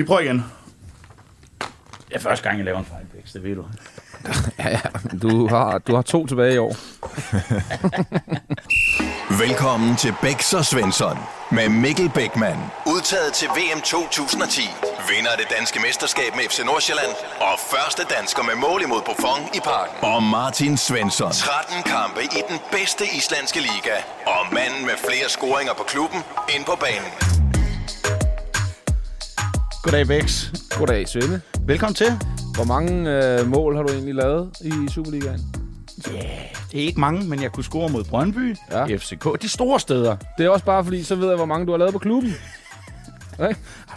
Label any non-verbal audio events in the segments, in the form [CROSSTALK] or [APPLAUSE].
Vi prøver igen. Det er første gang, jeg laver en fejl, det ved du. Ja, ja. Du har, du har to tilbage i år. Velkommen til Bæks og Svensson med Mikkel Bækman. Udtaget til VM 2010. Vinder af det danske mesterskab med FC Nordsjælland. Og første dansker med mål imod Buffon i parken. Og Martin Svensson. 13 kampe i den bedste islandske liga. Og manden med flere scoringer på klubben ind på banen. Goddag, Bex. Goddag, Svende. Velkommen til. Hvor mange øh, mål har du egentlig lavet i Superligaen? Det er ikke mange, men jeg kunne score mod Brøndby, Ja. ja. FCK, de store steder. Det er også bare fordi, så ved jeg, hvor mange du har lavet på klubben. [LAUGHS] Okay,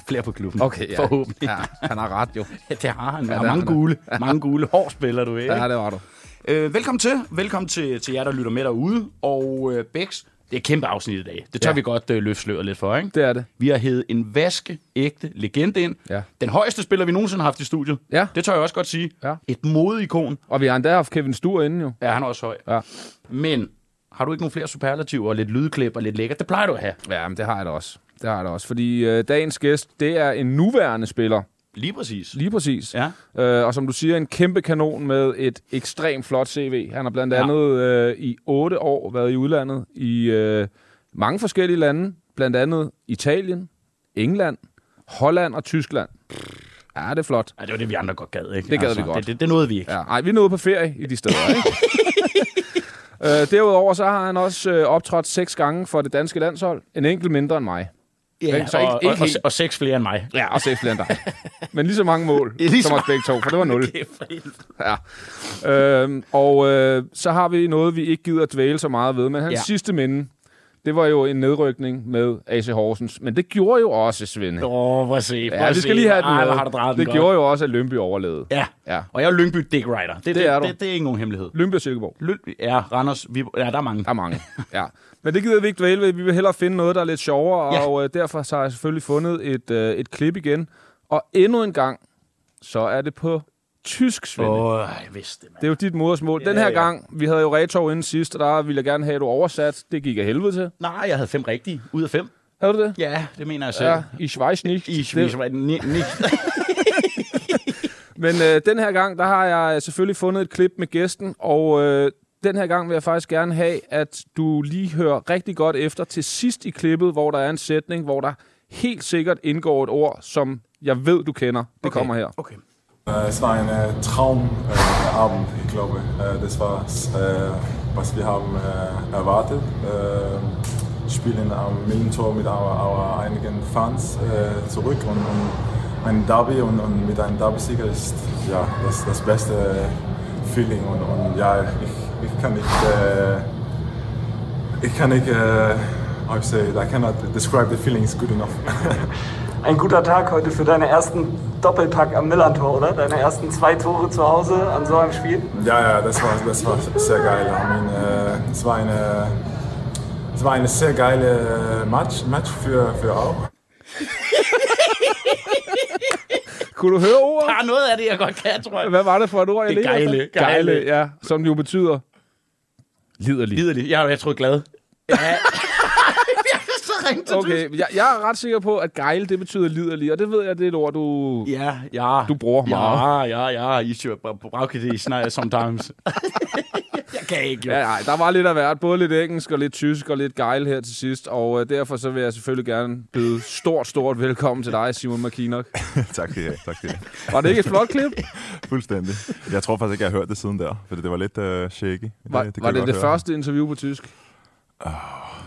Flere på klubben. okay ja. Forhåbentlig. Ja, han har ret jo. [LAUGHS] Ja, det har han. Ja, Ja, har mange han. gule. Mange gule hår spiller du, ikke? Ja, det var du. Øh, velkommen til. Velkommen til, til jer, der lytter med derude. Og øh, Bex, det er et kæmpe afsnit i dag. Det tør Ja. vi godt øh, løfte sløret lidt for, ikke? Det er det. Vi har hævet en vaskeægte legende ind. Ja. Den højeste spiller, vi nogensinde har haft i studiet. Ja. Det tør jeg også godt sige. Ja. Et modeikon. Og vi har endda haft Kevin Stur inde jo. Ja, han er også høj. Ja. Men har du ikke nogen flere superlativer og lidt lydklip og lidt lækkert? Det plejer du at have. Ja, men det har jeg da også. Det har jeg da også. Fordi øh, dagens gæst, det er en nuværende spiller. Lige præcis. Lige præcis. Ja. Øh, og som du siger, en kæmpe kanon med et ekstremt flot CV. Han har blandt Ja. andet øh, i otte år været i udlandet i øh, mange forskellige lande. Blandt andet Italien, England, Holland og Tyskland. Ja, det er flot. Ja, det var det, vi andre godt gad, ikke? Altså, Det gad vi godt. Det, det, det nåede vi ikke. Ja, ej, vi nået på ferie i de steder, ikke? [LAUGHS] øh, derudover så har han også øh, optrådt seks gange for det danske landshold. En enkelt mindre end mig. Ja, Så ikke- og, ikke og, og, helt- og, seks flere end mig. Ja, og seks flere end dig. [LAUGHS] Men lige så mange mål Lige så som os begge to, for det var nul. [LAUGHS] Ja. Øhm, og øh, så har vi noget, vi ikke gider dvæle så meget ved, men hans ja. Sidste minde, det var jo en nedrykning med AC Horsens. Men det gjorde jo også, Svende. Åh, oh, at se. Ja, at vi skal lige have den Ej, med. hvor har Det gjorde jo også, at Lønby overlevede. Ja. Ja. Og jeg er Lyngby Dick Rider. Det, det, er du. Det, det, er ikke nogen hemmelighed. Lønby og Silkeborg. Lyngby, ja, Randers, vi, ja, der er mange. Der er mange. Ja. [LAUGHS] Men det gider vi ikke dvæle ved. Vi vil hellere finde noget, der er lidt sjovere, Ja. og øh, derfor så har jeg selvfølgelig fundet et, øh, et klip igen. Og endnu en gang, så er det på tysk, Svende. Åh, oh, jeg vidste det, mand. Det er jo dit modersmål. Ja, Den her ja. gang, vi havde jo Retov inden sidst, og der ville jeg gerne have, at du oversat. Det gik af helvede til. Nej, jeg havde fem rigtige ud af fem. Havde du det? Ja, det mener jeg selv. Ja, i Schweiz nicht. I Det- Schweiz var det ni, ni. [LAUGHS] Men øh, den her gang, der har jeg selvfølgelig fundet et klip med gæsten, og øh, den her gang vil jeg faktisk gerne have, at du lige hører rigtig godt efter til sidst i klippet, hvor der er en sætning, hvor der helt sikkert indgår et ord, som jeg ved, du kender. Det okay. kommer her. Okay. Äh, Es war ein äh, Traumabend, ich glaube. Äh, Das war, äh, was wir haben äh, erwartet. Äh, Spielen am Millentor mit our, our einigen Fans äh, zurück und, und ein Derby und, und mit einem Derby-Sieger ist ja, das, das beste Feeling und, und ja, ich, ich kann nicht, äh, ich kann nicht, äh, how you say, it, I cannot describe the feelings good enough. [LAUGHS] Ein guter Tag heute für deine ersten Doppelpack am Millantor, oder? Deine ersten zwei Tore zu Hause an so einem Spiel? Ja, ja, das war, das war sehr geil. I mean, äh, es, war eine, es war eine sehr geile Match, Match für, für auch. [LAUGHS] Kunne du høre ordet? Der er noget af det, jeg godt kan, tror jeg. Hvad var det for et ord, jeg Det er efter? gejle. Gejle, ja. Som jo betyder liderlig. Liderligt. Jeg, jeg troede glad. Ja. [LAUGHS] jeg er så Okay, jeg, jeg er ret sikker på, at gejle, det betyder liderlig, og det ved jeg, det er et ord, du... Ja, ja. Du bruger meget. Ja, ja, ja. I should det snart sometimes. [LAUGHS] jeg kan ikke, jo. Ja, nej, der var lidt af hvert. Både lidt engelsk og lidt tysk og lidt gejl her til sidst. Og øh, derfor så vil jeg selvfølgelig gerne byde stort, stort velkommen til dig, Simon McKinnock. [LAUGHS] tak skal I have. Tak skal I have. Var det ikke et flot klip? [LAUGHS] Fuldstændig. Jeg tror faktisk ikke, jeg har hørt det siden der, for det var lidt uh, shaky. Var det var det, det høre. første interview på tysk?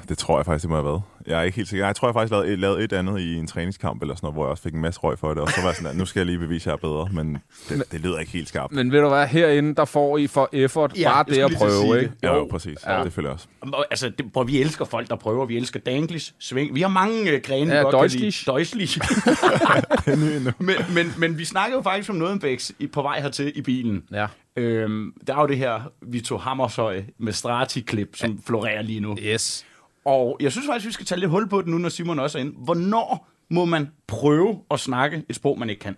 Det tror jeg faktisk, det må have været. Jeg er ikke helt sikker. Jeg tror, jeg faktisk lavede, lavede et andet i en træningskamp eller sådan noget, hvor jeg også fik en masse røg for det. Og så var jeg sådan, at nu skal jeg lige bevise, at jeg er bedre. Men det, det lyder ikke helt skarpt. Men ved du hvad, herinde, der får I for effort Ja, bare det at prøve, det. ikke? Ja, Jo. jo, præcis. Ja. Ja. Det føler jeg også. Og, Altså, det, prøv, vi elsker folk, der prøver. Vi elsker Danglis, Sving. Vi har mange øh, grene, Ja, lide. [LAUGHS] Deutschlich. men, men, men vi snakkede jo faktisk om Nødenbæks i, på vej hertil i bilen. Ja. Øhm, der er jo det her Vito Hammershøj med Strati-klip, som florerer lige nu. Yes. Og jeg synes faktisk, vi skal tage lidt hul på det nu, når Simon også er inde. Hvornår må man prøve at snakke et sprog, man ikke kan?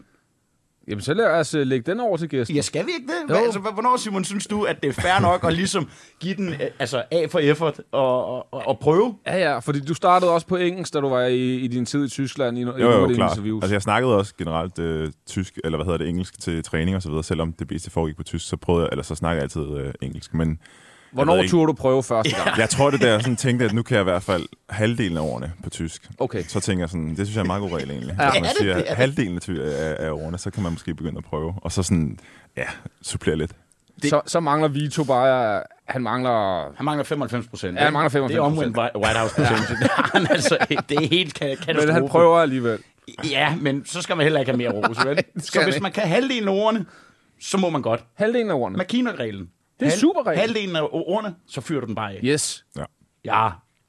Jamen, så lad os uh, lægge den over til gæsten. Ja, skal vi ikke det? Jo. Hva- Altså, hvornår, Simon, synes du, at det er fair nok at ligesom give den øh, altså, A for effort og, og, og, prøve? Ja, ja, fordi du startede også på engelsk, da du var i, i din tid i Tyskland i, Jo, jo, af dine klart. interviews. Altså, jeg snakkede også generelt øh, tysk, eller hvad hedder det, engelsk til træning og så videre. Selvom det bedste foregik på tysk, så prøvede jeg, eller så snakker jeg altid øh, engelsk. Men Hvornår turde du prøve første gang? jeg tror, det der, jeg sådan tænkte, at nu kan jeg i hvert fald halvdelen af ordene på tysk. Okay. Så tænker jeg sådan, det synes jeg er en meget god regel egentlig. Ja. Hvis man det siger det? Det- halvdelen af, af, af ordene, så kan man måske begynde at prøve. Og så sådan, ja, supplere lidt. Så, så mangler Vito bare... Han mangler... Han mangler 95 procent. Ja, han mangler 95%. Det er omvendt Whi- White House procent. Ja. [LAUGHS] altså, det er helt ka- katastrofe. Men han prøver alligevel. Ja, men så skal man heller ikke have mere ros, vel? [LAUGHS] så hvis man kan halvdelen af ordene, så må man godt. Halvdelen af ordene. McKinnon-reglen. Det er superregel. Halvdelen af ordene, så fyrer du den bare af. Yes. Ja. Ja,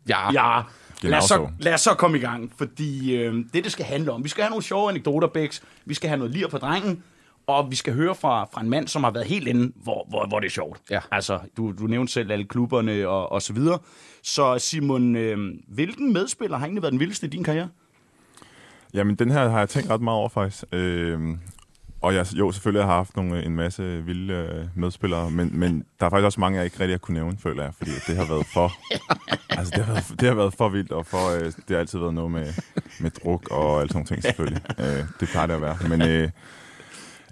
Ja. ja. Lad os, så, lad os så komme i gang, fordi øh, det, det skal handle om. Vi skal have nogle sjove anekdoter, Bæks. Vi skal have noget lir på drengen. Og vi skal høre fra, fra en mand, som har været helt inde, hvor, hvor, hvor det er sjovt. Ja. Altså, du, du nævnte selv alle klubberne og, og så videre. Så Simon, øh, hvilken medspiller har egentlig været den vildeste i din karriere? Jamen, den her har jeg tænkt ret meget over, faktisk. Øhm, og jeg, jo, selvfølgelig har jeg haft nogle, en masse vilde øh, medspillere, men, men der er faktisk også mange, jeg ikke rigtig har kunne nævne, føler jeg, fordi det har været for... [LAUGHS] altså, det har været, det har været for vildt, og for, øh, det har altid været noget med, med druk og alle sådan nogle ting, selvfølgelig. [LAUGHS] øh, det plejer det at være. Men øh,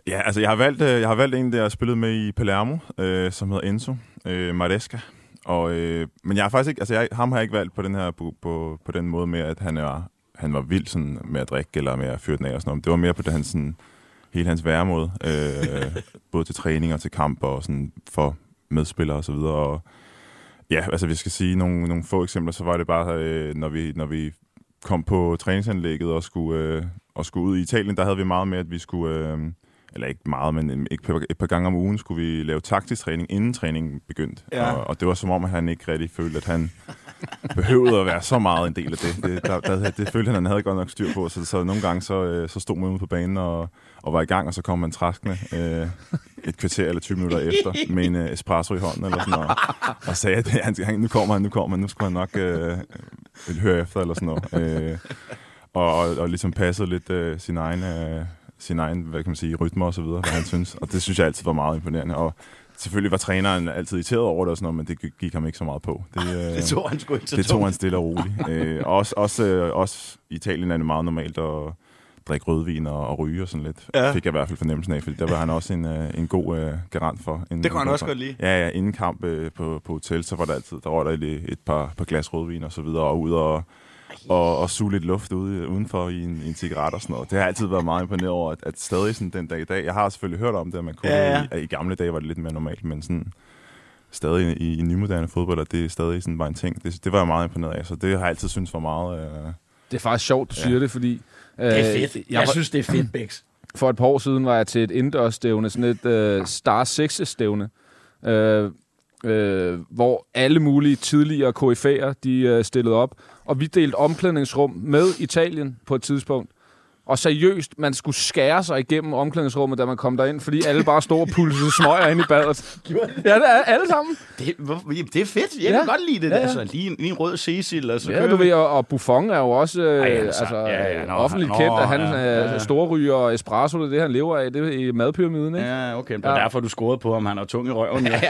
ja, altså, jeg har, valgt, øh, jeg har valgt en, der har spillet med i Palermo, øh, som hedder Enzo øh, Maresca. Og, øh, men jeg har faktisk ikke, altså jeg, ham har jeg ikke valgt på den her på, på, på den måde med, at han er han var vild sådan, med at drikke eller med at fyre den af og sådan noget. Det var mere på det, hans, sådan, hele hans væremåde, øh, [LAUGHS] både til træning og til kamp og sådan for medspillere og så videre. Og, ja, altså vi skal sige nogle, nogle få eksempler, så var det bare, øh, når, vi, når vi kom på træningsanlægget og skulle, øh, og skulle ud i Italien, der havde vi meget med, at vi skulle, øh, eller ikke meget, men et par, et par gange om ugen skulle vi lave taktisk træning, inden træningen begyndte. Ja. Og, og det var som om, at han ikke rigtig følte, at han behøvede at være så meget en del af det. Det, der, der, det følte han, han havde godt nok styr på. Så, så nogle gange så, øh, så stod man ude på banen og, og var i gang, og så kom man træskende øh, et kvarter eller 20 minutter efter med en øh, espresso i hånden eller sådan noget. Og sagde, at han, han, nu kommer han, nu kommer han, nu skal han nok øh, høre efter eller sådan noget. Øh, og, og, og ligesom passede lidt øh, sin egen... Øh, sin egen, hvad kan man sige, rytmer og så videre, hvad han synes. Og det synes jeg altid var meget imponerende. Og selvfølgelig var træneren altid irriteret over det og sådan noget, men det gik- ham ikke så meget på. Det, øh, Det tog han sgu ikke så det tog han stille og roligt. øh, også, også, øh, også i Italien er det meget normalt at drikke rødvin og, og ryge og sådan lidt. Ja. Fik jeg i hvert fald fornemmelsen af, fordi der var han også en, øh, en god øh, garant for. En, Det kunne han også for- godt lide. Ja, ja, inden kamp øh, på, på hotel, så var der altid, der var der et, et par, par glas rødvin og så videre, og ud og, og, og suge lidt luft ude, udenfor i en, i en cigaret og sådan noget. Det har altid været meget imponeret over, at, at stadig sådan den dag i dag, jeg har selvfølgelig hørt om det, at man kunne, Ja, ja. I, i gamle dage var det lidt mere normalt, men sådan stadig i, i nymoderne fodbold, at det er stadig sådan bare en ting. Det, det var jeg meget imponeret af, så det har jeg altid synes var meget... Øh, Det er faktisk sjovt, du ja. siger det, fordi... Øh, Det er fedt. Jeg, Jeg synes, det er fedt, Bæks. [CLEARS THROAT] For et par år siden var jeg til et indendørsstævne, sådan et øh, Star 6-stævne, øh, øh, hvor alle mulige tidligere KF'er, de øh, stillede op. Og vi delte omklædningsrum med Italien på et tidspunkt. Og seriøst, man skulle skære sig igennem omklædningsrummet, da man kom derind, fordi alle bare stod og pulsede smøger ind i badet. Ja, det er alle sammen. Det, hvor, det er fedt. Jeg Ja. kan godt lide det. Ja, Ja, ja. Altså, lige, en, lige en rød Cecil, og så Ja, kører du ved, og, og Buffon er jo også øh, Ej, altså, altså, ja, ja, ja, nå, offentligt nå, kendt, at han ja, er ja, ja. storryger og espresso, det er det, han lever af, det i madpyramiden, ikke? Ja, okay. Det var Ja. derfor, du scorede på ham. Han er tung i røven. Ja.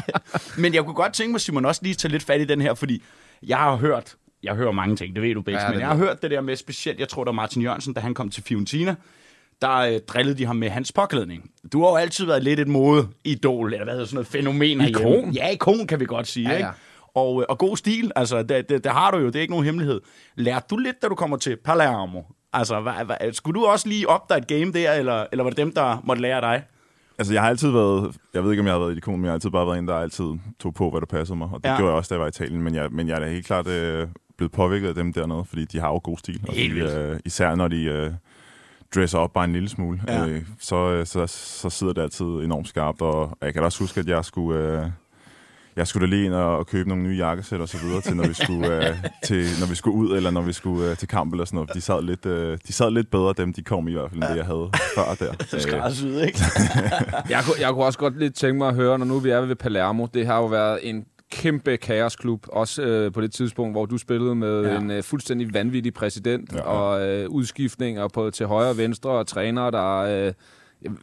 [LAUGHS] Men jeg kunne godt tænke mig, Simon, også lige tage lidt fat i den her, fordi jeg har hørt, jeg hører mange ting, det ved du, Bæks, Ja, men jeg har hørt det der med specielt, jeg tror, der Martin Jørgensen, da han kom til Fiorentina, der øh, drillede de ham med hans påklædning. Du har jo altid været lidt et mode-idol, eller hvad hedder sådan noget fænomen herhjemme. Ikon. Ja, ikon kan vi godt sige, Ja, ikke? ja. Og, øh, og god stil, altså, det, det, det har du jo, det er ikke nogen hemmelighed. Lærte du lidt, da du kommer til Palermo? Altså, hvad, hvad, skulle du også lige opdage et game der, eller, eller var det dem, der måtte lære dig? Altså, jeg har altid været, jeg ved ikke, om jeg har været et ikon, men jeg har altid bare været en, der altid tog på, hvad der passede mig. Og det ja. gjorde jeg også, da jeg var i Italien. Men jeg, men jeg er da helt klart øh, blevet påvirket af dem dernede, fordi de har jo god stil. Og de, øh, især når de øh, dresser op bare en lille smule, Ja. øh, så, øh, så, så sidder det altid enormt skarpt. Og jeg kan da også huske, at jeg skulle... Øh, jeg skulle da lige ind og og købe nogle nye jakkesæt og så videre til, når vi skulle, øh, [LAUGHS] til, når vi skulle ud, eller når vi skulle øh, til kamp eller sådan noget. De sad lidt, øh, de sad lidt bedre, dem de kom i hvert fald, end det jeg havde før der. [LAUGHS] Øh, Skræddersyet, ikke? [LAUGHS] Jeg, kunne, jeg kunne også godt lidt tænke mig at høre, når nu vi er ved Palermo, det har jo været en kæmpe kaosklub, også øh, på det tidspunkt, hvor du spillede med Ja. ja. en øh, fuldstændig vanvittig præsident, Ja, ja, ja. og øh, udskiftninger på, til højre og venstre, og trænere, der øh,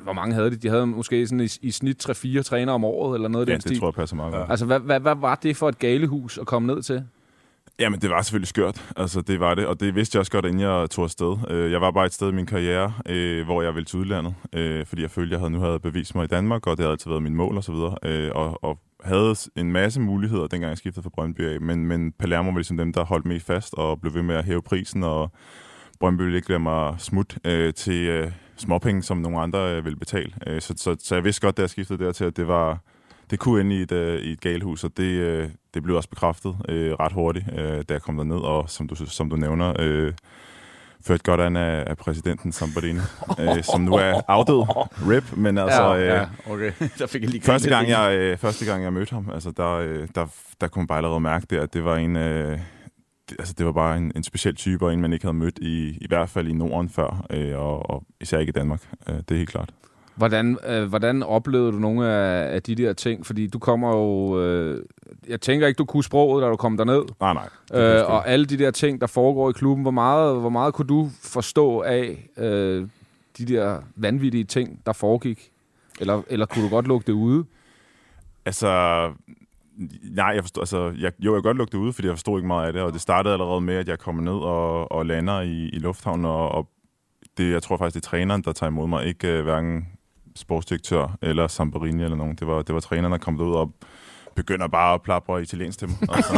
hvor mange havde de? De havde måske sådan i, i snit 3-4 trænere om året, eller noget af Ja, den det stil. tror jeg passer meget godt. Altså, hvad, hvad, hvad var det for et galehus at komme ned til? Jamen, det var selvfølgelig skørt. Altså, det var det. Og det vidste jeg også godt, inden jeg tog afsted. Øh, Jeg var bare et sted i min karriere, øh, hvor jeg ville til udlandet. øh, Fordi jeg følte, jeg havde nu havde bevist mig i Danmark, og det havde altid været min mål og så videre. Øh, Og, og havde en masse muligheder, dengang jeg skiftede fra Brøndby af. Men, men Palermo var ligesom dem, der holdt mest fast og blev ved med at hæve prisen. Og Brøndby ville ikke lade mig smut øh, til øh, småpenge, som nogle andre øh, ville betale. Øh, så, så, så jeg vidste godt, da jeg skiftede dertil, at det var det kunne ende i et, øh, i et galehus, og det, øh, det blev også bekræftet øh, ret hurtigt, øh, da jeg kom derned, og som du, som du nævner, øh, ført godt an af, af præsidenten Sambarini, øh, som nu er afdød, RIP, men altså... Øh, okay. [LAUGHS] Der fik jeg lige Første gang, jeg, øh, første gang, jeg mødte ham, altså, der, øh, der, der kunne man bare allerede mærke det, at det var en... Øh, altså, det var bare en, en speciel type, og en, man ikke havde mødt i, i hvert fald i Norden før, øh, og, og især ikke i Danmark. Øh, det er helt klart. Hvordan, øh, hvordan oplevede du nogle af, af de der ting? Fordi du kommer jo... Øh, jeg tænker ikke, du kunne sproget, da du kom derned. Nej, nej. Øh, og alle de der ting, der foregår i klubben, hvor meget, hvor meget kunne du forstå af øh, de der vanvittige ting, der foregik? Eller, eller kunne du godt lukke det ude? Altså, nej, jeg forstår, altså, jeg, jo, jeg kan godt lukke det ude, fordi jeg forstod ikke meget af det, og det startede allerede med, at jeg kommer ned og, og lander i, i lufthavnen, og, og det, jeg tror faktisk, det er træneren, der tager imod mig, ikke uh, hverken sportsdirektør eller Sambarini eller nogen. Det var, det var træneren, der kom derud og begynder bare at plapre italiensk til mig, og så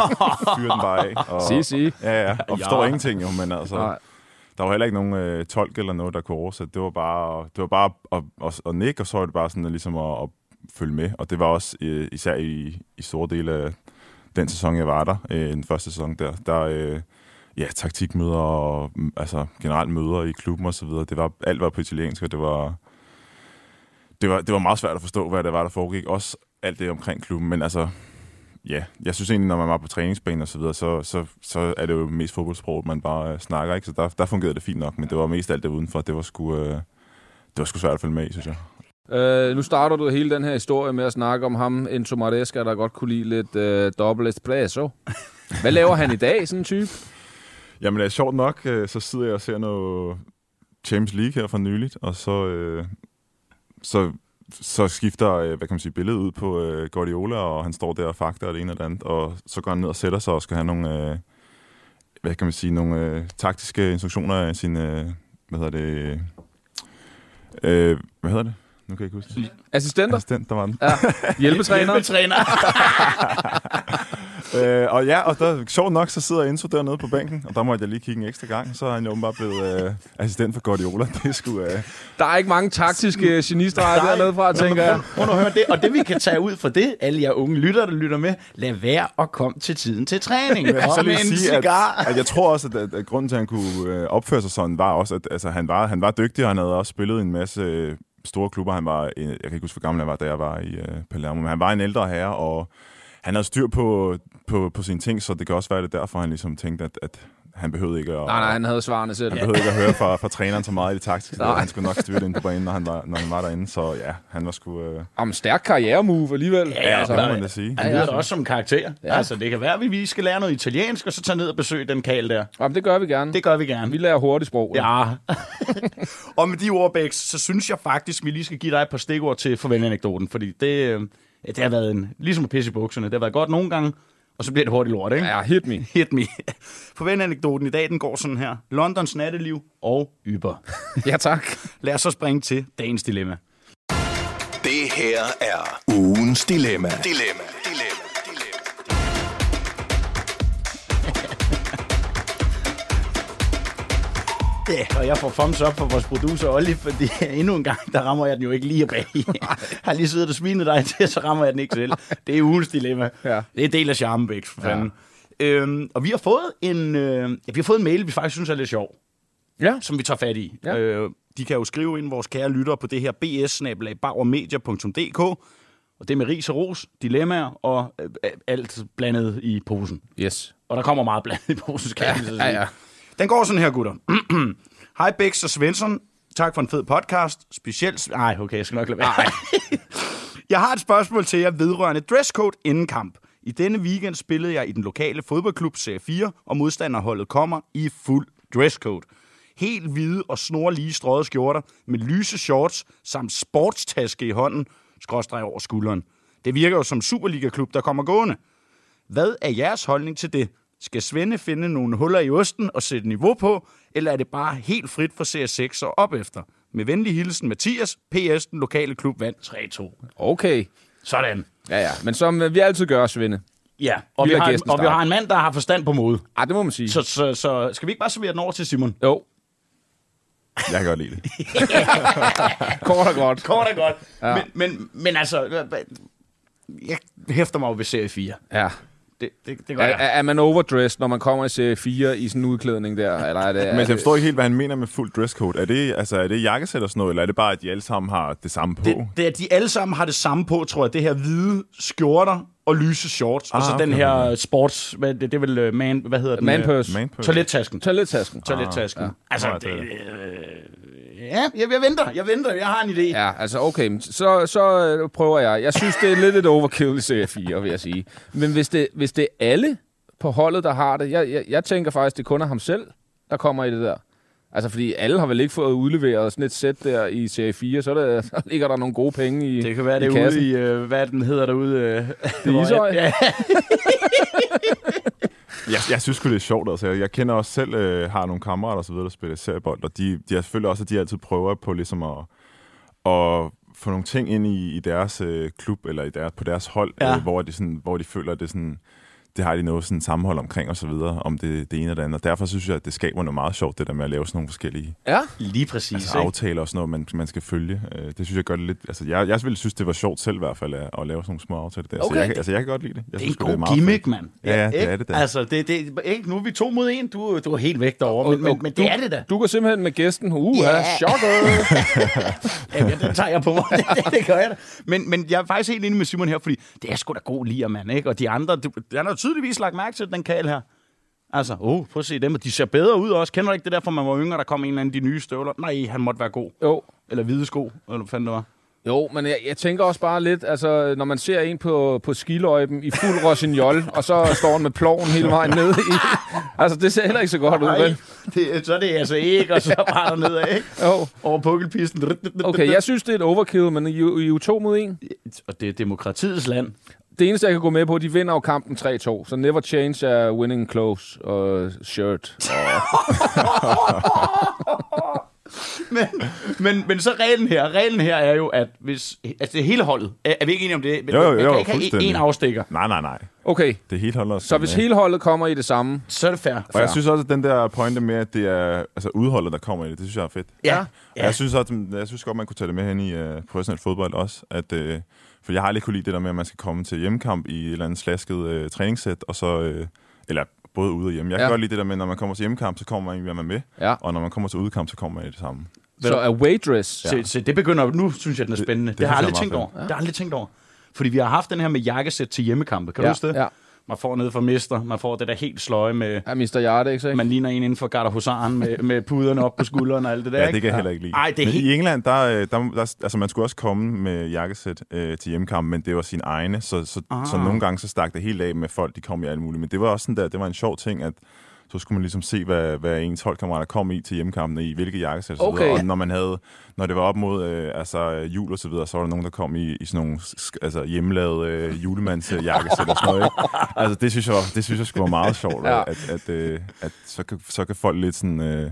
fyrer den bare af. [LAUGHS] Og, Sige, sige. Ja, ja, og forstår Ja. ingenting jo, men altså... Nej. Der var heller ikke nogen øh, tolk eller noget, der kunne oversætte. Det var bare, det var bare at, at, at nikke, og så var det bare sådan at, ligesom at, at følge med. Og det var også øh, især i, i store dele af den sæson, jeg var der, øh, den første sæson der, der øh, ja, taktikmøder og altså, generelt møder i klubben og så videre. Det var, alt var på italiensk, og det var, det var, det var meget svært at forstå, hvad det var, der foregik. Også alt det omkring klubben, men altså, ja, jeg synes egentlig, når man var på træningsbanen og så videre, så, så, så er det jo mest fodboldsprog, man bare øh, snakker, ikke? Så der, der fungerede det fint nok, men det var mest alt det udenfor. Det var sgu, øh, det var sgu svært at følge med i, synes jeg. Øh, nu starter du hele den her historie med at snakke om ham, Enzo Maresca, der godt kunne lide lidt øh, dobbelt espresso. Hvad laver han i dag, sådan en type? Jamen, det er sjovt nok, øh, så sidder jeg og ser noget Champions League her for nyligt, og så, øh, så, så skifter, øh, hvad kan man sige, billedet ud på øh, Guardiola, og han står der og fakter og det ene og det andet, og så går han ned og sætter sig og skal have nogle, øh, hvad kan man sige, nogle øh, taktiske instruktioner af sin, øh, hvad hedder det, øh, hvad hedder det? Nu kan jeg ikke huske det. Assistenter? Assistent, der var den. Ja. Hjælpetræner? Hjælpetræner. [LAUGHS] Øh, og ja, og der, sjovt nok, så sidder Enzo dernede på bænken, og der måtte jeg lige kigge en ekstra gang, så er han jo åbenbart blevet øh, assistent for Guardiola. [LAUGHS] Det er sgu... Øh, Der er ikke mange taktiske genistreger dernede fra, tænker jeg. Prøv nu at høre det. Og det vi kan tage ud fra det, alle jer unge lytter, der lytter med, lad være at komme til tiden til træning. jeg Og så med lige en sige, at, cigar. at jeg tror også, at, at, at grunden til, at han kunne øh, opføre sig sådan, var også, at altså, han, var, han var dygtig, og han havde også spillet en masse øh, store klubber. Han var, øh, jeg kan ikke huske, hvor gammel han var, da jeg var i øh, Palermo, men han var en ældre herre, og han havde styr på, på, på sine ting, så det kan også være det er derfor, han ligesom tænkte, at, at han behøvede ikke at... Nej, nej, han havde svarene selv. Han behøvede ikke at høre fra, fra træneren så meget i det taktiske. Nej. Han skulle nok styre det ind på banen, når han var, når han var derinde. Så ja, han var sgu... Øh, Om stærk karrieremove alligevel. Ja, ja, det må man da sige. Han lyder da også som karakter. Ja. Altså, det kan være, at vi- vi skal lære noget italiensk, og så tage ned og besøge den kal der. Jamen, det gør vi gerne. Det gør vi gerne. Vi lærer hurtigt sprog. Ja. og med de ord, Bex, så synes jeg faktisk, vi lige skal give dig et par stikord til farvelanekdoten, fordi det, øh, det har været en, ligesom at pisse i bukserne. Det har været godt nogle gange, og så bliver det hurtigt lort, ikke? Ja, hit me. [LAUGHS] Hit me. [LAUGHS] Farvelanekdoten i dag, den går sådan her. Londons natteliv og yber. [LAUGHS] Ja, tak. Lad os så springe til dagens dilemma. Det her er ugens. Dilemma. Dilemma. Ja, og jeg får thumbs up for vores producer Olli, fordi endnu en gang, der rammer jeg den jo ikke lige bag. [LAUGHS] Jeg har lige siddet og svinet dig til, så rammer jeg den ikke selv. Det er ugens dilemma. Ja. Det er del af charmen, Bæk, for fanden. Øhm, og vi har fået en, øh, ja, vi har fået en mail, vi faktisk synes er lidt sjov, Ja. som vi tager fat i. Ja. Øh, de kan jo skrive ind, vores kære lyttere, på det her bs og det med ris og ros, dilemmaer og øh, alt blandet i posen. Yes. Og der kommer meget blandet i posen, skal jeg lige så sige. Ja, ja. Den går sådan her, gutter. [CLEARS THROAT] Hej Bex og Svensson. Tak for en fed podcast. Specielt... Nej, okay, jeg skal nok lade være. [LAUGHS] jeg har et spørgsmål til jer vedrørende dresscode inden kamp. I denne weekend spillede jeg i den lokale fodboldklub Serie 4, og modstanderholdet kommer i fuld dresscode. helt hvide og snorlige strøget skjorter med lyse shorts samt sportstaske i hånden, skråstreg over skulderen. Det virker jo som Superliga-klub, der kommer gående. Hvad er jeres holdning til det? Skal Svende finde nogle huller i osten og sætte niveau på, eller er det bare helt frit fra CS6 og op efter? Med venlig hilsen Mathias, PS, den lokale klub vandt 3-2. Okay. Sådan. Ja, ja. Men som øh, vi altid gør, Svende. Ja, og, Vi vi har, gæsten og vi har en mand, der har forstand på mode. Ej, det må man sige. Så, så, så skal vi ikke bare servere den over til Simon? Jo, Jeg kan godt lide det. [LAUGHS] kort og godt. Kort og godt. Ja. Men, men, men altså, jeg hæfter mig jo ved serie 4. Ja. Det, det, det gør Er, jeg. er, er man overdressed, når man kommer i serie 4 i sådan en udklædning der? Eller er det, er Men jeg det, forstår ikke helt, hvad han mener med fuld dresscode. Er det, altså, er det jakkesæt og sådan noget, eller er det bare, at de alle sammen har det samme på? Det, det er, at de alle sammen har det samme på, tror jeg. Det her hvide skjorter og lyse shorts. Ah, og så okay, den her sports... Hvad, det, det er vel øh, man... Hvad hedder den? Man Øh, purse. Manpurse. Toilettasken. Toilettasken. Toilettasken. Ah, Altså, Nå, det, det er øh, ja, jeg, jeg venter. Jeg venter. Jeg har en idé. Ja, altså okay, så, så øh, prøver jeg. Jeg synes, det er lidt et overkill i serie 4, vil jeg sige. Men hvis det, hvis det er alle på holdet, der har det, jeg, jeg, jeg tænker faktisk, det kun er ham selv, der kommer i det der. Altså, fordi alle har vel ikke fået udleveret sådan et sæt der i serie 4, så, der, så ligger der nogle gode penge i Det kan være, i det er kassen. ude i... Øh, hvad den hedder derude? Øh, Det er Ishøj. [LAUGHS] Ja, Jeg, jeg synes sgu, det er sjovt. Altså. Jeg, kender også selv, øh, har nogle kammerater og så videre, der spiller seriebold, og de, de har selvfølgelig også, at de altid prøver på ligesom at, at få nogle ting ind i, i deres øh, klub, eller i deres, på deres hold, Ja. øh, hvor, de sådan, hvor de føler, at det, sådan, det har de noget sådan sammenhold omkring og så videre, om det, det ene eller det andet. Og derfor synes jeg, at det skaber noget meget sjovt, det der med at lave sådan nogle forskellige Ja, lige præcis. altså, ikke? aftaler og sådan noget, man, man skal følge. Øh, det synes jeg gør det lidt... Altså, jeg, jeg ville synes, det var sjovt selv i hvert fald, at, at lave sådan nogle små aftaler der. Okay. Så jeg, kan- altså, jeg kan godt lide det. Jeg Det er en sgu, god meget gimmick, mand. Ja, ja, det er det da. Altså, det, det, ikke? nu er vi to mod en. Du, du er helt væk derovre, men, men, men du, det er det da. Du går simpelthen med gæsten. Uh, Ja. yeah. chokker. Ja, den tager jeg på mig. [LAUGHS] det, det gør jeg da. Men, men jeg er faktisk helt enig med Simon her, fordi det er sgu da god lier, mand. Ikke? Og de andre, du, han har jo tydeligvis lagt mærke til den kal her. Altså, oh, prøv at se dem. De ser bedre ud også. Kender du ikke det der, fra man var yngre, der kom en eller anden af de nye støvler? Nej, han måtte være god. jo, Eller hvide sko, eller hvad fanden det var. Jo, men jeg, jeg tænker også bare lidt, altså, når man ser en på, på skiløjpen i fuld rossignol, [LAUGHS] og så står han med ploven hele vejen ned i. Altså, det ser heller ikke så godt ud, Nej, vel? det, så er det altså ikke, og så [LAUGHS] bare dernede, ikke? Jo. Over pukkelpisten. Okay, jeg synes, det er et overkill, men I, I er jo to mod en. Og det er demokratiets land. Det eneste, jeg kan gå med på, de vinder jo kampen 3-2. Så never change er winning clothes og shirt. [LAUGHS] men, men, men så reglen her, reglen her er jo, at hvis, altså det hele holdet, er, er vi ikke enige om det? Men Jo, jo, man jo, kan ikke have en afstikker, Nej, nej, nej. Okay, Det helt holdet. så hvis hele holdet kommer i det samme, så er det fair. Og jeg synes også, at den der pointe med, at det er altså, udholdet, der kommer i det, det synes jeg er fedt. Ja, Og Jeg synes også, jeg synes godt, man kunne tage det med hen i uh, professionel fodbold også. At, uh, for jeg har aldrig kunne lide det der med, at man skal komme til hjemmekamp i et eller andet slasket uh, træningssæt, og så, uh, eller både ude og hjemme. Jeg kan Ja. godt lide det der med, når man kommer til hjemmekamp, så kommer man egentlig, hvad man med. Ja. Og når man kommer til udkamp, så kommer man i det samme. så er waydress. Se, se, det begynder, nu synes jeg, den er spændende. Det, det, det har jeg aldrig tænkt over. Det har jeg aldrig tænkt over. Fordi vi har haft den her med jakkesæt til hjemmekampe. Kan Ja, du huske det? ja. Man får ned fra Mister, man får det der helt sløje med, Ja, Mr. Jarde, ikke man ligner en inden for Garda Husaren med, med puderne op på skuldrene og alt det der. Ja, det kan jeg heller ikke lide. Ej, det er men helt... i England, der, øh, der, der, altså man skulle også komme med jakkesæt øh, til hjemmekamp, men det var sin egne, så, så, Ah. så nogle gange så stak det helt af med folk, de kom i alt muligt. Men det var også sådan der, det var en sjov ting, at så skulle man ligesom se, hvad, hvad ens holdkammerater kom i til hjemmekampene, i hvilke jakkesæt og så Okay. videre. Og når man havde, når det var op mod øh, altså, jul og så videre, så var der nogen, der kom i, i sådan nogle altså, hjemmelavede øh, julemandsjakkesæt og sådan noget. Ikke? Altså det synes jeg, det synes jeg skulle være meget sjovt, Ja. at, at, øh, at så, kan, så kan folk lidt sådan... Øh,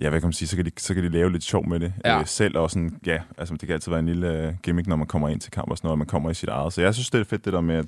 ja, hvad kan man sige, så kan de, så kan de lave lidt sjov med det ja. øh, selv, og sådan, ja, altså det kan altid være en lille øh, gimmick, når man kommer ind til kamp og sådan noget, og man kommer i sit eget. Så jeg synes, det er fedt det der med, at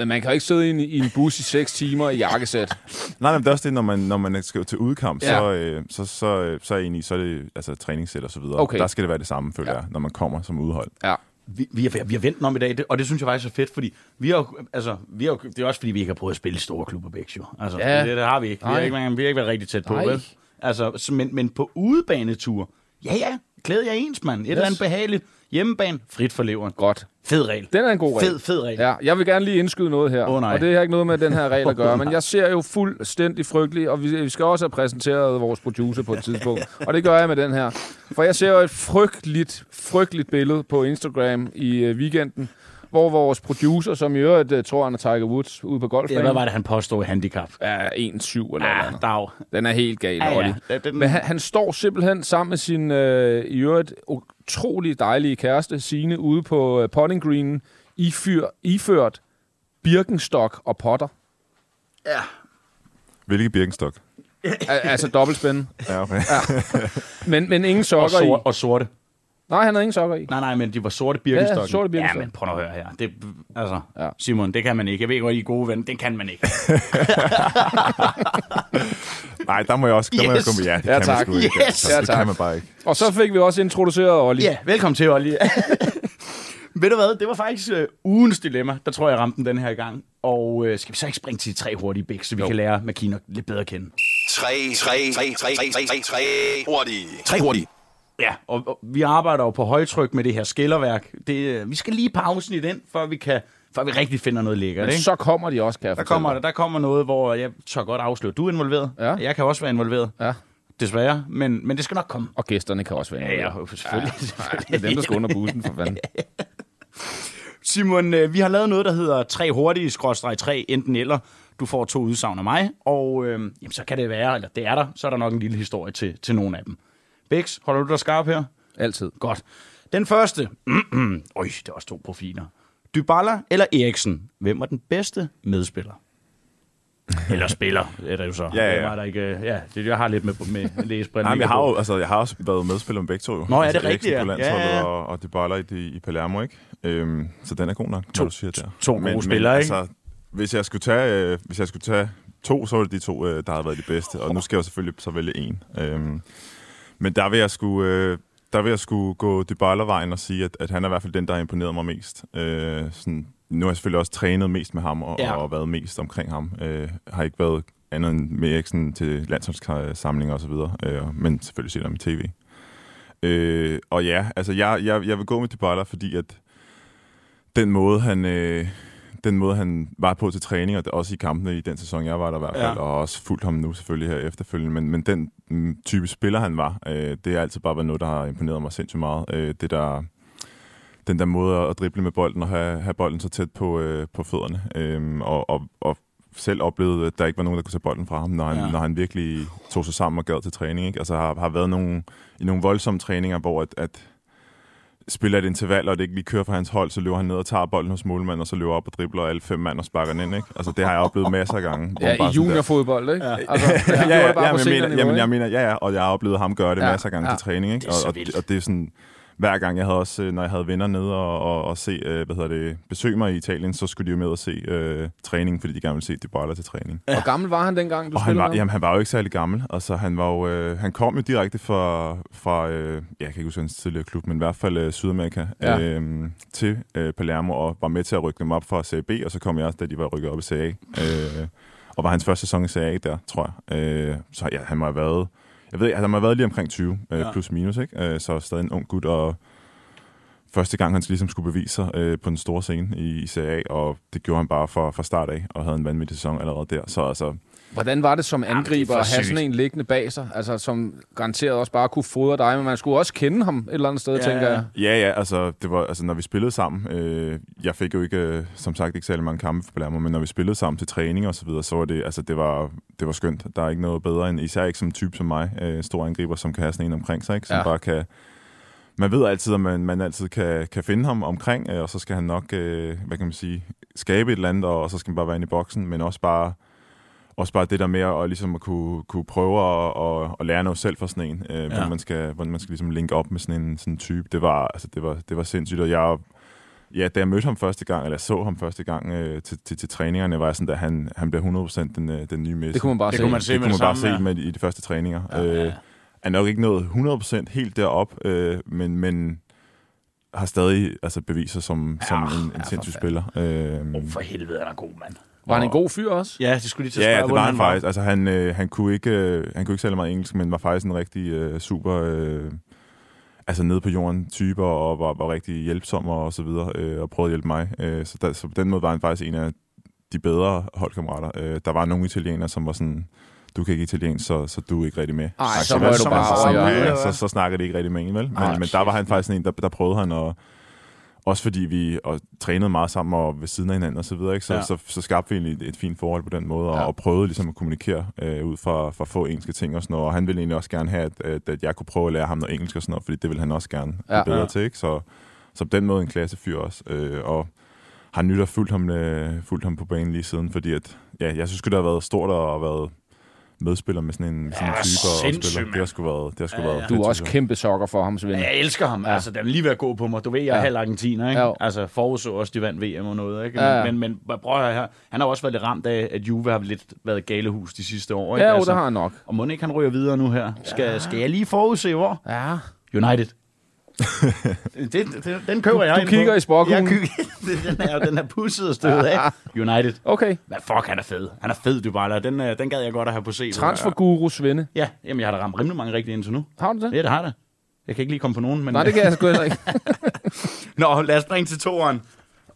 Men man kan jo ikke sidde i en, i en bus i 6 timer i jakkesæt. Nej, men det er også det, når man, når man skal til udkamp, Ja. så, øh, så, så, så er egentlig, så er det altså, træningssæt og så videre. Okay. Der skal det være det samme, føler Ja. jeg, når man kommer som udhold. Ja. vi, vi, har, vi har vendt om i dag, det, og det synes jeg faktisk er fedt, fordi vi har, altså, vi har, det er også fordi, vi ikke har prøvet at spille i store klubber begge jo. Altså, Ja. det, det, har vi ikke. Vi har ikke, vi har ikke været rigtig tæt på, Nej. vel? Altså, så, men, men på udebanetur, ja ja, klæder jeg ens, mand. Et yes. eller andet behageligt. Hjemmebane, frit for leveren. Godt. Fed regel. Den er en god regel. Fed, fed regel. Ja, jeg vil gerne lige indskyde noget her, Åh, nej. og det har ikke noget med den her regel at gøre, men jeg ser jo fuldstændig frygtelig, og vi, vi skal også have præsenteret vores producer på et tidspunkt, og det gør jeg med den her. For jeg ser jo et frygteligt, frygteligt billede på Instagram i øh, weekenden, hvor vores producer, som i øvrigt uh, tror, han er Tiger Woods ude på Ja, golfbanen, hvad var det, han påstod i handicap? er 1,7 eller noget. Ja, andet. dag. Den er helt gal, Ja, Olli. ja. Den- Men han, han står simpelthen sammen med sin øh, i øvrigt utrolig dejlige kæreste, Signe, ude på øh, putting greenen, ifyr, iført Birkenstock og potter. Hvilke Birkenstock? Al- altså dobbeltspænde. Ja, okay. Men, men ingen Og, sokker i. og sorte. Nej, han havde ingen sokker i. Nej, nej, men de var sorte birkenstokke. Ja, sorte Birkenstock. Ja, men prøv nu at høre her. Det, altså, Ja. ja. Simon, det kan man ikke. Jeg ved godt, I er gode venner. Det kan man ikke. [LAUGHS] Nej, der må jeg også der må jeg Yes. med. Ja, det Ja, kan tak. man sgu ikke. Yes. Altså, Ja, det tak. kan man bare ikke. Og så fik vi også introduceret Olli. Ja, velkommen til, Olli. [LAUGHS] Ved du hvad, det var faktisk øh, ugens dilemma. Der tror jeg, jeg ramte den den her gang. Og øh, skal vi så ikke springe til de tre hurtige bæk, så vi jo. kan lære Makino lidt bedre at kende? Tre, tre, tre, tre, tre, tre, tre, tre, hurtige. Tre hurtige. Ja, og, og vi arbejder jo på højtryk med det her skillerværk. Det, øh, vi skal lige pausen i den, før vi kan før vi rigtig finder noget lækkert. Men Ikke? så kommer de også, kan jeg Der kommer, dig. der kommer noget, hvor jeg tør godt afsløre, du er involveret. Ja. Jeg kan også være involveret. Ja. Desværre, men, men det skal nok komme. Og gæsterne kan også være Ja, ja, involveret. selvfølgelig. Ja, det er dem, der skal under bussen, for fanden. [LAUGHS] Simon, øh, vi har lavet noget, der hedder tre hurtige, skrådstræk tre, enten eller. Du får to udsagn af mig, og øh, jamen, så kan det være, eller det er der, så er der nok en lille historie til, til nogle af dem. Bix, holder du dig skarp her? Altid. Godt. Den første. [CLEARS THROAT] Øj, det er også to profiler. Dybala eller Eriksen? Hvem var den bedste medspiller? [LAUGHS] Eller spiller, er det jo så. Ja, ja, ja. Hvem er der ikke, øh, ja det, jeg har lidt med, med læsebrillen. Nej, men jeg har, jo, altså, jeg har også været medspiller med begge to. Jo. Nå, ja, det er altså, rigtigt, Eriksen på ja. landsholdet Ja, ja. og, og Dybala i, i Palermo, ikke? Øhm, så den er god nok, To- når du siger det. to gode spillere, ikke? Altså, hvis jeg skulle tage, øh, hvis jeg skulle tage to, så var det de to, øh, der har været de bedste. Og nu skal jeg jo selvfølgelig så vælge en. Øhm, men der vil jeg skulle, øh, der vil jeg skulle gå Dybala-vejen og sige, at, at han er i hvert fald den, der har imponeret mig mest. Øh, sådan, nu har jeg selvfølgelig også trænet mest med ham og, Ja. og været mest omkring ham. Øh, har ikke været andet end med Eriksen til landsholdssamlinger og så videre, øh, men selvfølgelig set ham i tv. Øh, og ja, altså jeg, jeg, jeg vil gå med Dybala, fordi at den måde, han, øh, den måde, han var på til træning, og også i kampene i den sæson, jeg var der i hvert fald, Ja. og også fulgt ham nu selvfølgelig her efterfølgende, men, men den mm, type spiller, han var, øh, det er altid bare været noget, der har imponeret mig sindssygt meget. Øh, det der, den der måde at drible med bolden og have, have bolden så tæt på, øh, på fødderne, øh, og, og, og selv oplevet, at der ikke var nogen, der kunne tage bolden fra ham, når han, ja. når han virkelig tog sig sammen og gad til træning. Ikke? Altså har, har været nogle, i nogle voldsomme træninger, hvor at, at spiller et interval, og det ikke lige kører for hans hold, så løber han ned og tager bolden hos målmanden, og så løber op og dribler alle fem mand og sparker den ind. Ikke? Altså, det har jeg oplevet masser af gange. Ja, i juniorfodbold, ikke? Ja. Altså, ja, ja, ja, jeg mener, jamen, jeg mener, ja, ja, og jeg har oplevet ham gøre det Ja, masser af gange ja. til træning, ikke? Det er så og, og, og, det er sådan, hver gang jeg havde også, øh, når jeg havde venner nede og, og, og se, øh, hvad hedder det, besøge mig i Italien, så skulle de jo med og se øh, træning, fordi de gerne ville se Dybala til træning. Hvor gammel var han dengang, du Og han var, med? jamen, han var jo ikke særlig gammel. Altså, han, var jo, øh, han kom jo direkte fra, fra øh, jeg kan ikke huske hans tidligere klub, men i hvert fald øh, Sydamerika, Ja. ja. øh, til øh, Palermo, og var med til at rykke dem op fra Serie B, og så kom jeg også, da de var rykket op i Serie A. Øh, og var hans første sæson i Serie A der, tror jeg. Øh, så ja, han må have været, jeg ved ikke, han må have været lige omkring 20, øh, Ja. plus minus, ikke? Øh, så stadig en ung gut, og første gang, han ligesom skulle bevise sig øh, på den store scene i, i Serie A, og det gjorde han bare fra, fra start af, og havde en vanvittig sæson allerede der. Så altså, Hvordan var det som angriber for at have sådan en liggende bag sig, altså som garanteret også bare kunne fodre dig, men man skulle også kende ham et eller andet sted, Ja, tænker ja. jeg. Ja, ja, altså, det var, altså når vi spillede sammen, øh, jeg fik jo ikke, øh, som sagt, ikke særlig mange kampe for Palermo, men når vi spillede sammen til træning og så videre, så var det, altså, det var, det var skønt. Der er ikke noget bedre end, især ikke som en type som mig, øh, stor angriber, som kan have sådan en omkring sig, ikke? som ja. bare kan, man ved altid, at man, man altid kan, kan finde ham omkring, øh, og så skal han nok, øh, hvad kan man sige, skabe et eller andet, og, og så skal man bare være inde i boksen, men også bare, også bare det der med at, ligesom at kunne, kunne prøve at, at, at lære noget selv for sådan en, øh, ja. Ja. hvordan man skal, hvordan man skal ligesom linke op med sådan en sådan en type. Det var, altså, det var, det var sindssygt, og jeg, ja, da jeg mødte ham første gang, eller jeg så ham første gang øh, til, til, til træningerne, var jeg sådan, at han, han bliver 100% den, øh, den nye Messi. Det kunne man bare Det se. kunne man se det med kunne man bare samme, se ja. med i de første træninger. Ja, øh, er nok ikke nået 100% helt derop, øh, men, men har stadig altså, beviser som, ja, som en, en ja, for sindssyg spiller. Øh, Oh, for helvede, han er god, mand. Var han en god fyr også? Ja, det skulle lige til at spørge, ja, det var han faktisk. Altså, han, øh, han, kunne ikke, øh, han kunne ikke særlig meget engelsk, men var faktisk en rigtig øh, super... Øh, altså nede på jorden typer, og var, var rigtig hjælpsom og så videre, øh, og prøvede at hjælpe mig. Øh, så, der, så på den måde var han faktisk en af de bedre holdkammerater. Øh, der var nogle italienere, som var sådan, du kan ikke italiensk, så, så du er ikke rigtig med. Ej, så over i ja, hjørnet. ja, så, så snakker de ikke rigtig med en, vel? Men, Ej, men der var han faktisk en, der, der prøvede han at, også fordi vi og trænede meget sammen og ved siden af hinanden og så videre, ikke? Så, Ja. så, så skabte vi egentlig et, fint forhold på den måde, og, Ja. og prøvede ligesom at kommunikere øh, ud fra, fra få engelske ting og sådan noget, og han ville egentlig også gerne have, at, at, at jeg kunne prøve at lære ham noget engelsk og sådan noget, fordi det ville han også gerne Ja. bedre Ja. til, ikke? Så, så på den måde en klassefyr også, øh, og har nyt og fulgt ham, øh, fulgt ham på banen lige siden, fordi at, ja, jeg synes det har været stort at have været medspiller med sådan en, sådan Ja, type og spiller. Det har sgu været, det har sgu Ja, været ja. Du er også kæmpe sokker for ham, Svend. Jeg elsker ham. Ja. Altså, den er lige ved at gå på mig. Du ved, jeg er Ja. ja. halv argentiner, ikke? Jo. Altså, forudså også, de vandt VM og noget, ikke? Ja, ja. Men, men, men prøv at høre her. Han har også været lidt ramt af, at Juve har lidt været galehus de sidste år, ikke? Ja, jo, altså, det har han nok. Og må ikke han ryger videre nu her? Skal, ja. skal jeg lige forudse hvor? Ja. United. Det, det, den køber jeg du kigger på. i spåkuglen. Jeg kigger, [LAUGHS] den er, den er pusset og stødet af. United. Okay. Men fuck, han er fed. Han er fed, Dybala. Den, øh, den gad jeg godt at have på CV. Transferguru Svende. Ja, jamen jeg har da ramt rimelig mange rigtige indtil nu. Har du det? Ja, det har jeg da. Jeg kan ikke lige komme på nogen, men... Nej, det kan jeg sgu heller ikke. [LAUGHS] Nå, lad os springe til toeren.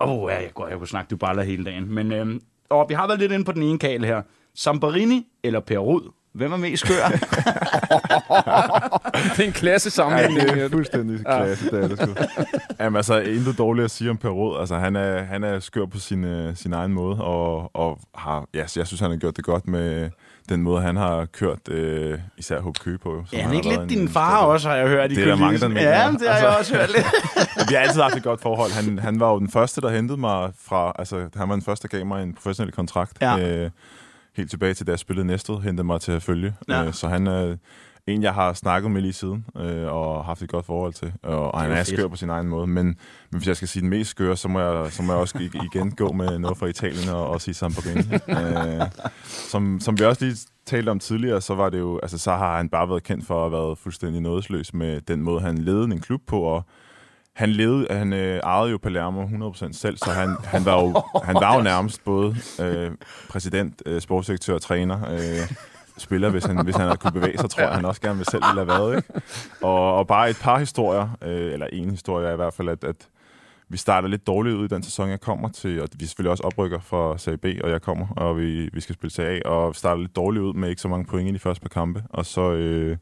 Åh, oh, ja, jeg, går, jeg kunne snakke Dybala hele dagen. Men øhm, og vi har været lidt inde på den ene kale her. Samparini eller Per Rud? Hvem er mest skør? [LAUGHS] det er en klasse Ja, sammenligning. det er fuldstændig klasse, det er det sgu. [LAUGHS] Jamen altså, intet dårligt at sige om Per Rod. Altså, han er, han er skør på sin, øh, sin egen måde, og, og har, ja, jeg synes, han har gjort det godt med den måde, han har kørt øh, især HB Køge på. ja, han han ikke lidt din far også, har jeg hørt. i Det er der mange, der mener. Ja, det har Altså- jeg også hørt lidt. [LAUGHS] Vi har altid haft et godt forhold. Han, han var jo den første, der hentede mig fra... Altså, han var den første, der gav mig en professionel kontrakt. Ja. Øh, helt tilbage til, da jeg spillede Næstved, hentede mig til at følge. Ja. Øh, så han er en, jeg har snakket med lige siden, øh, og haft et godt forhold til. Og, og han er er skør på sin egen måde. Men, men hvis jeg skal sige den mest skøre, så må jeg, så må jeg også igen gå med noget fra Italien og, og sige Samparini. øh, som, som vi også lige talte om tidligere, så var det jo, altså så har han bare været kendt for at have været fuldstændig nådesløs med den måde, han ledede en klub på, og han levede, han øh, ejede jo Palermo 100% selv, så han, han, var, jo, han var jo [LAUGHS] nærmest både øh, præsident, øh, sportsdirektør, træner, øh, spiller, hvis han, hvis han havde kunne bevæge sig, tror jeg, han også gerne vil selv ville have været. Ikke? Og, og bare et par historier, øh, eller en historie er i hvert fald, at, at vi starter lidt dårligt ud i den sæson, jeg kommer til, og vi selvfølgelig også oprykker for Serie B, og jeg kommer, og vi, vi skal spille Serie A, og vi starter lidt dårligt ud med ikke så mange point i de første par kampe, og så... Øh,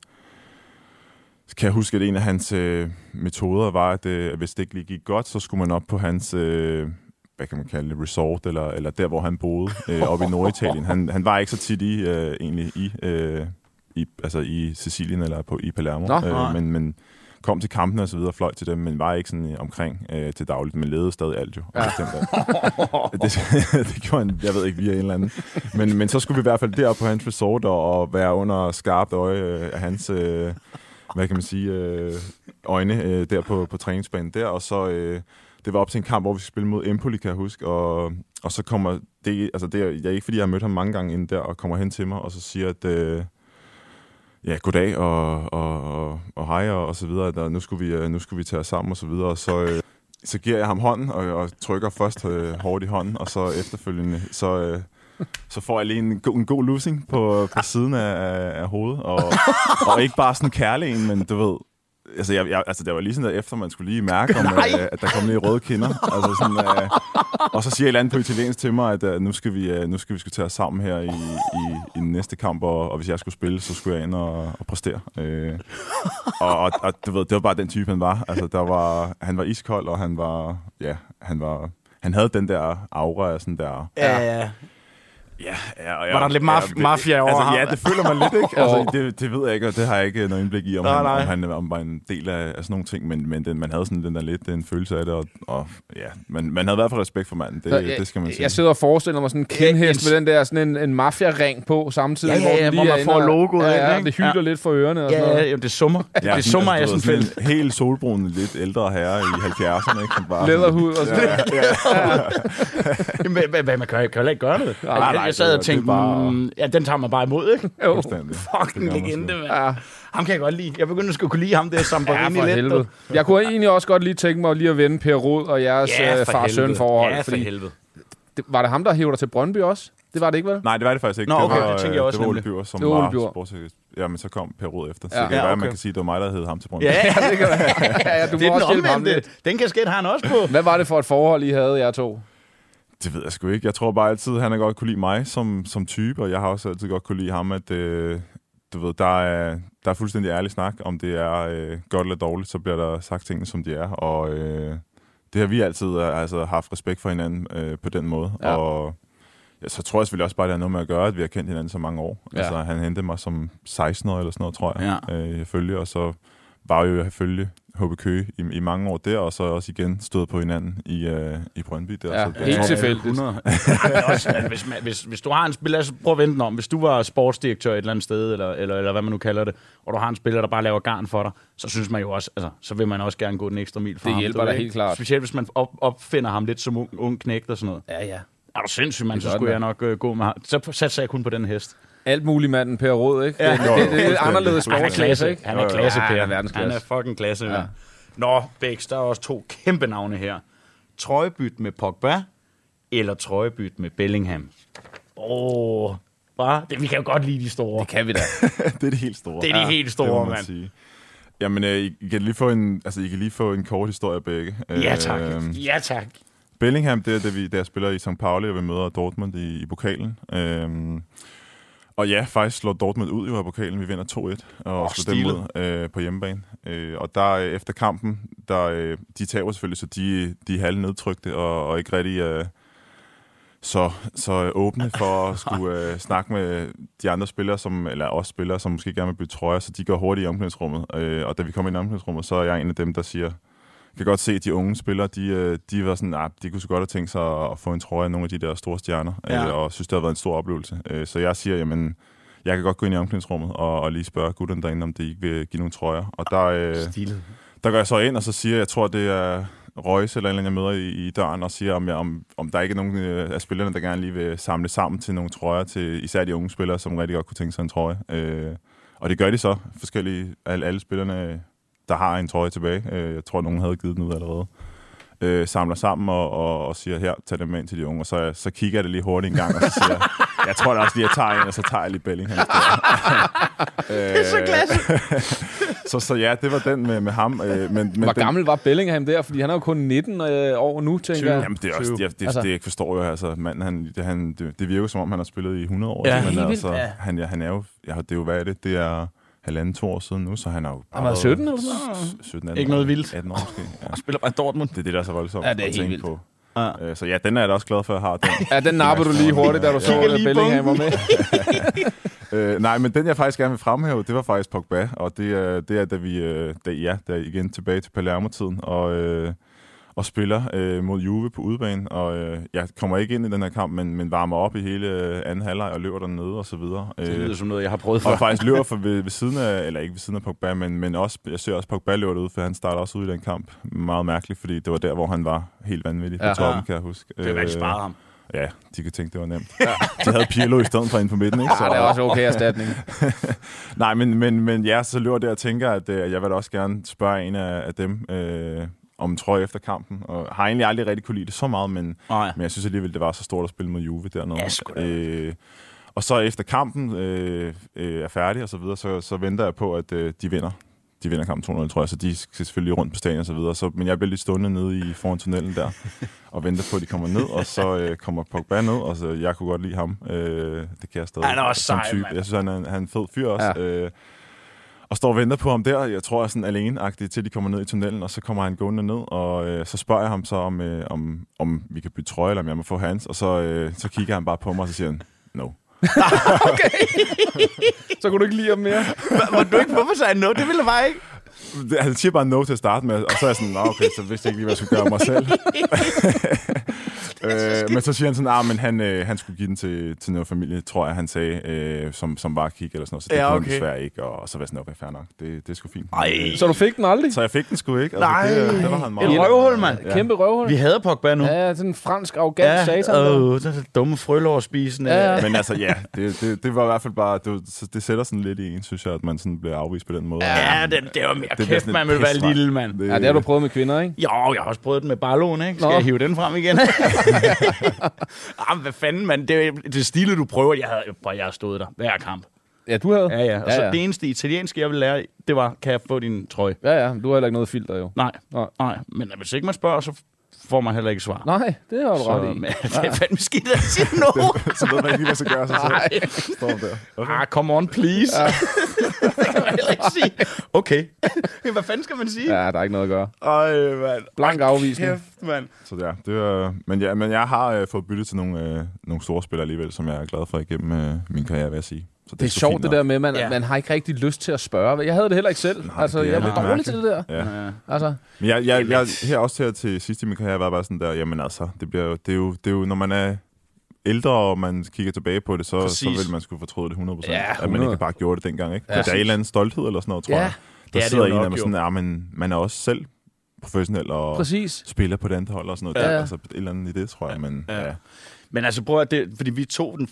kan jeg huske, at en af hans øh, metoder var, at øh, hvis det ikke lige gik godt, så skulle man op på hans, øh, hvad kan man kalde det, resort, eller, eller der, hvor han boede, øh, oppe i Norditalien. Han, han var ikke så tit i, øh, egentlig i, øh, i, altså i Sicilien eller på, i Palermo, Nå, øh, men, men kom til kampene og så videre, fløj til dem, men var ikke sådan øh, omkring øh, til dagligt, men ledede stadig alt jo. Ja. det, [LAUGHS] det gjorde han, jeg ved ikke, via en eller anden. Men, men så skulle vi i hvert fald derop på hans resort og, og være under skarpt øje øh, af hans, øh, hvad kan man sige, øh, øjne øh, der på, på træningsbanen der, og så... Øh, det var op til en kamp, hvor vi skulle spille mod Empoli, kan jeg huske, og, og så kommer det, altså det er, jeg er ikke fordi, jeg har mødt ham mange gange inden der, og kommer hen til mig, og så siger, at øh, ja, goddag og, og, og, og hej og, og så videre, at der, nu, skulle vi, øh, nu skulle vi tage os sammen og så videre, og så, øh, så giver jeg ham hånden, og, og trykker først øh, hårdt i hånden, og så efterfølgende, så, øh, så får jeg lige en, go- en god lussing på, på siden af, af, hovedet, og, og ikke bare sådan en kærlig en, men du ved, Altså, jeg, jeg, altså, det var lige sådan der efter, man skulle lige mærke, om, øh, at der kom lige røde kinder. Altså, sådan, øh, og så siger et eller andet på italiensk til mig, at øh, nu skal vi, øh, nu skal vi skulle tage os sammen her i, i, i den næste kamp, og, og hvis jeg skulle spille, så skulle jeg ind og, og præstere. Øh, og, og, og du ved, det var bare den type, han var. Altså, der var. Han var iskold, og han var, ja, han var, han havde den der aura af sådan der... Ja, ja. Ja, ja, og Var der lidt maf- det- mafia over altså, ham? Ja, det føler man lidt, ikke? [LAUGHS] Altså, det, det ved jeg ikke, og det har jeg ikke noget indblik i, om, Nej, han, nej. om han om var en del af, af sådan nogle ting, men, men den, man havde sådan den der lidt en følelse af det, og, og ja, man, man havde i hvert fald respekt for manden, det, Så det skal man sige. Jeg sidder og forestiller mig sådan en kindhest Ja, med den der sådan en, en mafia-ring på samtidig, Ja, ja, ja, den hvor lige man får logoet ja, ind, ja, ikke? det hylder Ja. lidt for ørerne og sådan Ja, noget. ja, jamen, det summer. Ja, det summer altså, jeg sådan sådan en helt solbrun, lidt ældre herre i 70'erne, ikke? Læderhud og sådan noget. Men, men, men man kan, heller ikke gøre nej, jeg, nej, jeg sad og det tænkte, bare- mm, ja, den tager man bare imod, ikke? Jo. [LAUGHS] Fuldstændig. Fucking legende, mand. Ja. Ham kan jeg godt lide. Jeg begynder at skulle kunne lide ham, det er Ja, for lidt. helvede. Jeg kunne egentlig også godt lige tænke mig lige at vende Per Rod og jeres Ja, ja, for far-søn forhold. Ja, for fordi helvede. det, var det ham, der hævde dig til Brøndby også? Det var det ikke, vel? Nej, det var det faktisk ikke. Nå, okay, det var, det tænkte jeg også det var Ole. Bjør, som Det var Ole var Bjør. sportssekretær. Ja, men så kom Per Rud efter. Så Ja. det kan Ja, være, okay. man kan sige, at det var mig, der hed ham til Brøndby. Ja, ja, det kan [LAUGHS] være. ja, ja, du det må er den også omvendte. Den kasket har han også på. Hvad var det for et forhold, I havde, jer to? Det ved jeg sgu ikke. Jeg tror bare altid, han har godt kunne lide mig som, som type, og jeg har også altid godt kunne lide ham, at øh, du ved, der er, der er fuldstændig ærlig snak. Om det er øh, godt eller dårligt, så bliver der sagt tingene, som de er. Og øh, det har vi altid øh, altså, haft respekt for hinanden øh, på den måde. Ja. Og ja, så tror jeg selvfølgelig også bare, det har noget med at gøre, at vi har kendt hinanden så mange år. Ja. Altså, han hentede mig som 16 år eller sådan noget, tror jeg, Ja. øh, ifølge, og så var jo ifølge HB Køge i, i mange år der, og så også igen stået på hinanden i, øh, i Brøndby. Der, Ja, så det, helt tror- tilfældigt. 100. [LAUGHS] Ej, men også, altså, hvis, man, hvis, hvis du har en spiller, lad os prøve at vente om. Hvis du var sportsdirektør et eller andet sted, eller, eller, eller hvad man nu kalder det, og du har en spiller, der bare laver garn for dig, så synes man jo også, altså, så vil man også gerne gå den ekstra mil for Det ham. hjælper du da helt klart. Specielt hvis man op, opfinder ham lidt som ung, ung knægt og sådan noget. Ja, ja. Er du sindssyg, Det så skulle jeg nok øh, gå med ham. Så satser jeg kun på den hest. Alt muligt manden Per Råd, ikke? Ja. Det, det, det, det er lidt Fuldstændig. anderledes Han er Han er sportsklasse, klasse, ikke? han er klasse, Ja, Per. han er verdensklasse. Han er fucking klasse, Ja. ja. Nå, Bæks, der er også to kæmpe navne her. Trøjebyt med Pogba, eller trøjebyt med Bellingham. Åh, oh, bare, det, vi kan jo godt lide de store. Det kan vi da. [LAUGHS] det er det helt store. Det er de helt store, mand. sige. Jamen, øh, I, kan lige få en, altså, I kan lige få en kort historie begge. Ja, tak. Øh, Ja, tak. Bellingham, det er det, vi, der spiller i St. Pauli, og vi møder Dortmund i, i pokalen. Øhm, og ja, faktisk slår Dortmund ud af pokalen. Vi vinder 2-1 og oh, slår dem ud øh, på hjemmebane. Øh, og der øh, efter kampen, der, øh, de taber selvfølgelig, så de, de er halv nedtrykte og, og ikke rigtig øh, så, så åbne for at skulle [LAUGHS] øh, snakke med de andre spillere, som, eller også spillere, som måske gerne vil bytte trøjer, så de går hurtigt i omklædningsrummet. Øh, og da vi kommer ind i omklædningsrummet, så er jeg en af dem, der siger, kan godt se, at de unge spillere, de, øh, de var sådan, ah, de kunne så godt have tænkt sig at få en trøje af nogle af de der store stjerner, Ja. øh, og synes, det har været en stor oplevelse. Øh, så jeg siger, jamen, jeg kan godt gå ind i omklædningsrummet og, og lige spørge gutterne derinde, om de ikke vil give nogle trøjer. Og der, øh, Stilet. der går jeg så ind, og så siger jeg, jeg tror, det er Reus eller en eller anden, jeg møder i, i døren, og siger, om, jeg, om, om der ikke er nogen øh, af spillerne, der gerne lige vil samle sammen til nogle trøjer, til især de unge spillere, som rigtig godt kunne tænke sig en trøje. Øh, og det gør de så, forskellige, alle, alle spillerne, der har en trøje tilbage. Øh, jeg tror, nogen havde givet den ud allerede. Øh, samler sammen og, og, og siger, her, tag dem med ind til de unge. Og så, så kigger jeg det lige hurtigt en gang, og så siger jeg, [LAUGHS] jeg tror da også lige, jeg tager en, og så tager jeg lige Bellingham. [LAUGHS] det er Så klasse. [LAUGHS] så, så ja, det var den med, med ham. Øh, men, men Hvor den, gammel var Bellingham der? Fordi han er jo kun 19 øh, år nu, tænker jeg. Jamen, det er også 20. det, det, Altså- det, jeg ikke forstår jo. Altså, manden, han, det, han, det, det virker som om, han har spillet i 100 år. Ja, men altså, ja. han, ja, han er jo, ja, det er jo, hvad er det? Det er halvanden, to år siden nu, så han er jo bare Han var 17 eller sådan noget? 17, 18 Ikke noget vildt. 18 år måske. Ja. Spiller bare i Dortmund. Det er det, der er så voldsomt Ja, det er at helt tænke vildt. på. Ja. Øh, Så ja, den er jeg da også glad for, at jeg har. Den. Ja, den napper du lige hurtigt, da du så, at lige Bellingham var med. [LAUGHS] øh, nej, men den jeg faktisk gerne vil fremhæve, det var faktisk Pogba, og det er, det er da vi, øh, da, ja, da igen tilbage til Palermo-tiden, og, øh, og spiller øh, mod Juve på udebane, og øh, jeg kommer ikke ind i den her kamp, men, men varmer op i hele øh, anden halvleg og løber dernede og så videre. Det Øh, lyder som noget, jeg har prøvet og før. faktisk løber for [LAUGHS] ved, ved siden af, eller ikke ved siden af Pogba, men, men også, jeg ser også Pogba løber ud, for han starter også ud i den kamp. Meget mærkeligt, fordi det var der, hvor han var helt vanvittig på Ja. toppen, kan jeg huske. Det er rigtig sparet ham. Ja, de kan tænke, det var nemt. De havde Pirlo i stedet for ind på midten, ikke? [LAUGHS] Ja, det er også okay erstatning. [LAUGHS] Nej, men, men, men ja, så løber det og tænker, at øh, jeg vil da også gerne spørge en af, af dem øh, om trøje efter kampen. Og har egentlig aldrig rigtig kunne lide det så meget, men, Nej. men jeg synes alligevel, det var så stort at spille mod Juve dernede. Ja, sgu da. øh, og så efter kampen øh, øh, er færdig og så videre, så, så venter jeg på, at øh, de vinder. De vinder kampen 2-0, tror jeg, så de skal selvfølgelig rundt på stadion og så videre. Så, men jeg bliver lidt stående nede i foran tunnelen der, [LAUGHS] og venter på, at de kommer ned, og så øh, kommer Pogba ned, og så, jeg kunne godt lide ham. Øh, det kan jeg stadig. Han er også som sej, type. mand. Jeg synes, han er, en- han er en fed fyr også. Ja. Øh, og står og venter på ham der. Jeg tror, jeg er sådan alene til de kommer ned i tunnelen, og så kommer han gående ned, og øh, så spørger jeg ham så, om, øh, om, om vi kan bytte trøje, eller om jeg må få hans, og så, øh, så kigger han bare på mig, og så siger han, no. [LAUGHS] Så kunne du ikke lide ham mere. Var du ikke, hvorfor sagde han noget? Det ville jeg bare ikke. Det, han siger bare no til at starte med, og så er jeg sådan, "Nå, okay, så vidste jeg ikke lige, hvad jeg skulle gøre mig selv. [LAUGHS] øh, men så siger han sådan, ah, men han, øh, han skulle give den til, til noget familie, tror jeg, han sagde, øh, som, som var kig eller sådan noget. Så det Ja, ja, kunne okay. han desværre ikke, og, og så var sådan, okay, fair nok, det, det er sgu fint. Ej. Så du fik den aldrig? Så jeg fik den sgu ikke. Nej. det, det var han meget. Et røvhul, mand. Ja. Kæmpe røvhul. Vi havde Pogba nu. Ja, sådan en fransk arrogant satan. der. åh, den er dumme frølårspisen. Ja, ja. Men altså, ja, det, det, det var i hvert fald bare, det, det sætter sådan lidt i en, synes jeg, at man sådan bliver afvist på den måde. Ja, det, det var mere bliver kæft, man et vil være lille, mand. Ja, det har du prøvet med kvinder, ikke? Jo, jeg har også prøvet den med barloen, ikke? Skal jeg hive den frem igen? [LAUGHS] [LAUGHS] Jamen, hvad fanden, mand. Det, er- det er stilet, du prøver. Jeg havde, prøv, jeg har stået der hver kamp. Ja, du havde. Ja, ja. Og så ja, ja. det eneste italienske, jeg ville lære, det var, kan jeg få din trøje? Ja, ja. Du har heller ikke noget filter, jo. Nej, Nej. nej. Men hvis ikke man spørger, så får man heller ikke svar. Nej, det har du ret i. men, [LAUGHS] det er fandme skidt at sige no. Så ved man ikke lige, hvad så gør sig selv. Står der. Okay. Ah, come on, please. Ja. [LAUGHS] det kan man heller ikke sige. Okay. [LAUGHS] Hvad fanden skal man sige? Ja, der er ikke noget at gøre. Øj, mand. Blank afvisning. Kæft, mand. Så ja, det er, men, ja, men jeg har øh, fået byttet til nogle, øh, nogle store spillere alligevel, som jeg er glad for igennem øh, min karriere, vil jeg sige. Så Det er sgu sjovt det der med, at man, Ja. ja. man har ikke rigtig lyst til at spørge. Jeg havde det heller ikke selv. Nej, altså, det er jeg var dårlig til det der. Ja. Ja. Altså, Men jeg, jeg, jeg, her også til, til sidst i min karriere var bare sådan der, jamen altså, det, bliver jo, det, er jo, det er jo, når man er ældre, og man kigger tilbage på det, så, så Præcis. vil man skulle fortryde det 100%. Ja, At man 100. ikke bare gjorde det dengang, ikke? Ja. Ja, der er en eller anden stolthed eller sådan noget, tror Ja, jeg. det Der er det sidder en mig jo. sådan, ja, men man er også selv professionel og præcis. spiller på det andet hold og sådan noget. Ja. Der, altså et eller andet i det, tror jeg. Men, Ja. ja. Men altså, prøv at det, fordi vi tog den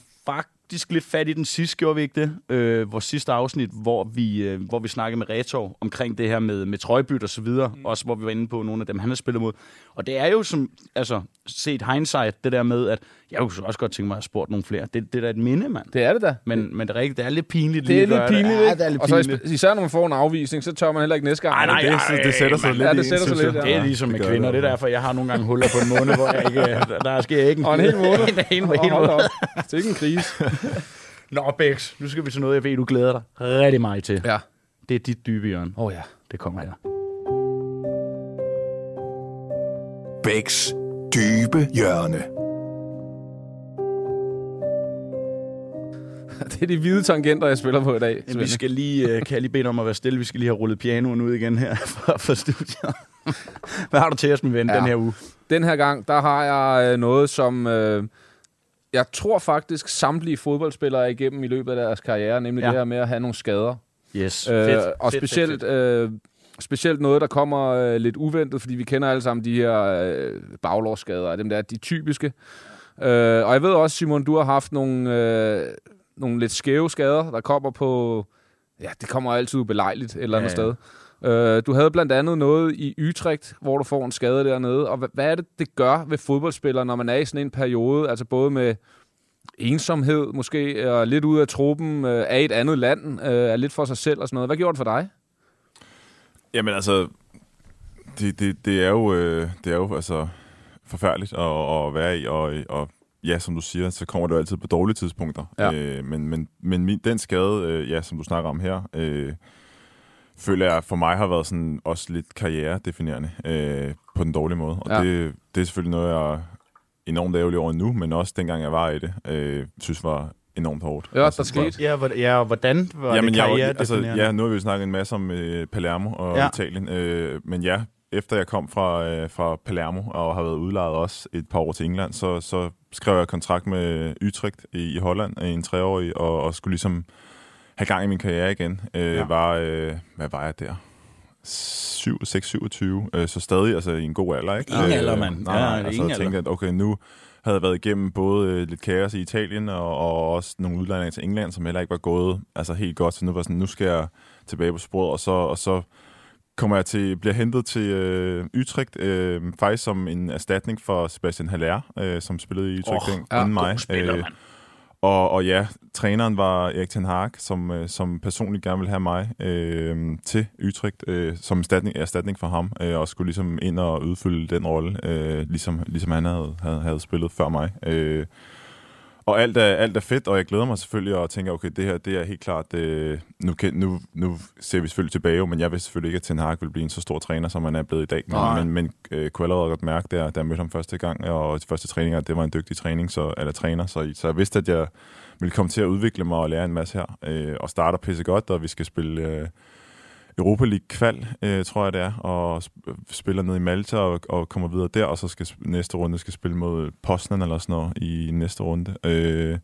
faktisk lidt fat i den sidste, gjorde vi ikke det? Øh, vores sidste afsnit, hvor vi, øh, hvor vi snakkede med Retor omkring det her med, med trøjbyt og så videre. Mm. Også hvor vi var inde på nogle af dem, han har spillet mod. Og det er jo som, altså, set hindsight, det der med, at jeg kunne så også godt tænke mig at have spurgt nogle flere. Det, det er da et minde, mand. Det er det da. Men, men det er rigtigt, det er lidt pinligt Det lige er at lidt pinligt, Ja, ikke? det er lidt og så pinligt. is- især når man får en afvisning, så tør man heller ikke næste gang. Ej, nej, det, ej, det, det sætter sig man- lidt Ja, det en, sætter sig lidt, ja. Det er ligesom med kvinder. Det er derfor, jeg har nogle gange huller på en måned, hvor jeg ikke, [LAUGHS] der, sker ikke Og en hel måned. [LAUGHS] en hel, måned. Det er ikke en krise. [LAUGHS] Nå, Bex, nu skal vi til noget, jeg ved, du glæder dig rigtig meget til. Ja. Det er dit dybe hjørne. Åh oh, ja. Det kommer her. Bæks dybe hjørne. [LAUGHS] Det er de hvide tangenter, jeg spiller på i dag. Vi skal lige, øh, kan jeg lige bede om at være stille? Vi skal lige have rullet pianoen ud igen her [LAUGHS] for, for studiet. [LAUGHS] Hvad har du til os, min ven, ja. Den her uge? Den her gang, der har jeg øh, noget, som øh, jeg tror faktisk samtlige fodboldspillere er igennem i løbet af deres karriere, nemlig ja. det her med at have nogle skader. Yes, Øh, fedt. og fedt, specielt, fedt, fedt. Øh, specielt noget, der kommer øh, lidt uventet, fordi vi kender alle sammen de her øh, baglårsskader, dem der er de typiske. Øh, og jeg ved også, Simon, du har haft nogle, øh, nogle lidt skæve skader, der kommer på... Ja, det kommer altid ubelejligt et eller andet Ja, ja, sted. Øh, du havde blandt andet noget i Utrecht, hvor du får en skade dernede. Og hvad, er det, det gør ved fodboldspillere, når man er i sådan en periode, altså både med ensomhed måske, og lidt ude af truppen, øh, er i et andet land, øh, er lidt for sig selv og sådan noget. Hvad gjorde det for dig? Jamen altså, det, det, det, er jo, øh, det er jo altså forfærdeligt at, at være i, og, og ja, som du siger, så kommer det jo altid på dårlige tidspunkter. Ja. Øh, men men, men min, den skade, øh, ja, som du snakker om her, øh, føler jeg for mig har været sådan også lidt karrieredefinerende øh, på den dårlige måde. Og Ja. det, det er selvfølgelig noget, jeg er enormt ærgerlig over nu, men også dengang jeg var i det, øh, synes var enormt hårdt. Ja, der Altså, skete. Ja, hvor, ja, og hvordan var Jamen, det jeg, karriere var- altså, ja, nu har vi jo snakket en masse om øh, Palermo og ja. Italien, øh, men ja, efter jeg kom fra, øh, fra Palermo og har været udlejet også et par år til England, så, så skrev jeg kontrakt med Utrecht i, i Holland i en treårig, og, og skulle ligesom have gang i min karriere igen. Øh, Ja. var, øh, hvad var jeg der? 7, 6, 27, øh, så stadig altså i en god alder, ikke? Ingen alder, mand. Nej, Ja, nej, altså ingen jeg tænkte, at okay, nu havde jeg været igennem både øh, lidt kaos i Italien og, og også nogle udlejninger til England, som heller ikke var gået altså helt godt. Så nu var sådan, nu skal jeg tilbage på sporet, og så, og så kommer jeg til, bliver hentet til øh, Utrecht, øh, faktisk som en erstatning for Sebastian Haller, øh, som spillede i Utrecht oh, ja, inden mig. God spiller, Øh, og, og ja, træneren var Erik Ten Hag, som, øh, som personligt gerne ville have mig øh, til Utrecht øh, som erstatning, erstatning for ham, øh, og skulle ligesom ind og udfylde den rolle, øh, ligesom, ligesom han havde, havde, havde spillet før mig. Øh, og alt er, alt er fedt, og jeg glæder mig selvfølgelig og tænker, okay, det her det er helt klart, øh, nu, kan, nu, nu ser vi selvfølgelig tilbage, men jeg vidste selvfølgelig ikke, at Ten Hag ville blive en så stor træner, som han er blevet i dag. Nej. Men, men øh, kunne allerede godt mærke, da, da jeg mødte ham første gang, og de første træninger, det var en dygtig træning, så, eller træner, så, så jeg vidste, at jeg ville komme til at udvikle mig og lære en masse her, øh, og starter pisse godt, og vi skal spille øh, Europa League kval, øh, tror jeg det er, og sp- spiller ned i Malta og, og kommer videre der, og så skal næste runde skal spille mod Poznan eller sådan noget i næste runde. Øh,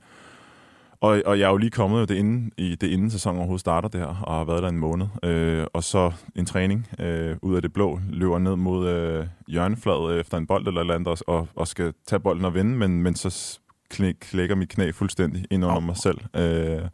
og, og jeg er jo lige kommet det inden, i det inden sæsonen overhovedet starter der, og har været der en måned. Øh, og så en træning øh, ud af det blå, løber ned mod øh, hjørnefladet efter en bold eller et andet, og, og skal tage bolden og vinde, men, men så klækker mit knæ fuldstændig ind under mig selv. Øh,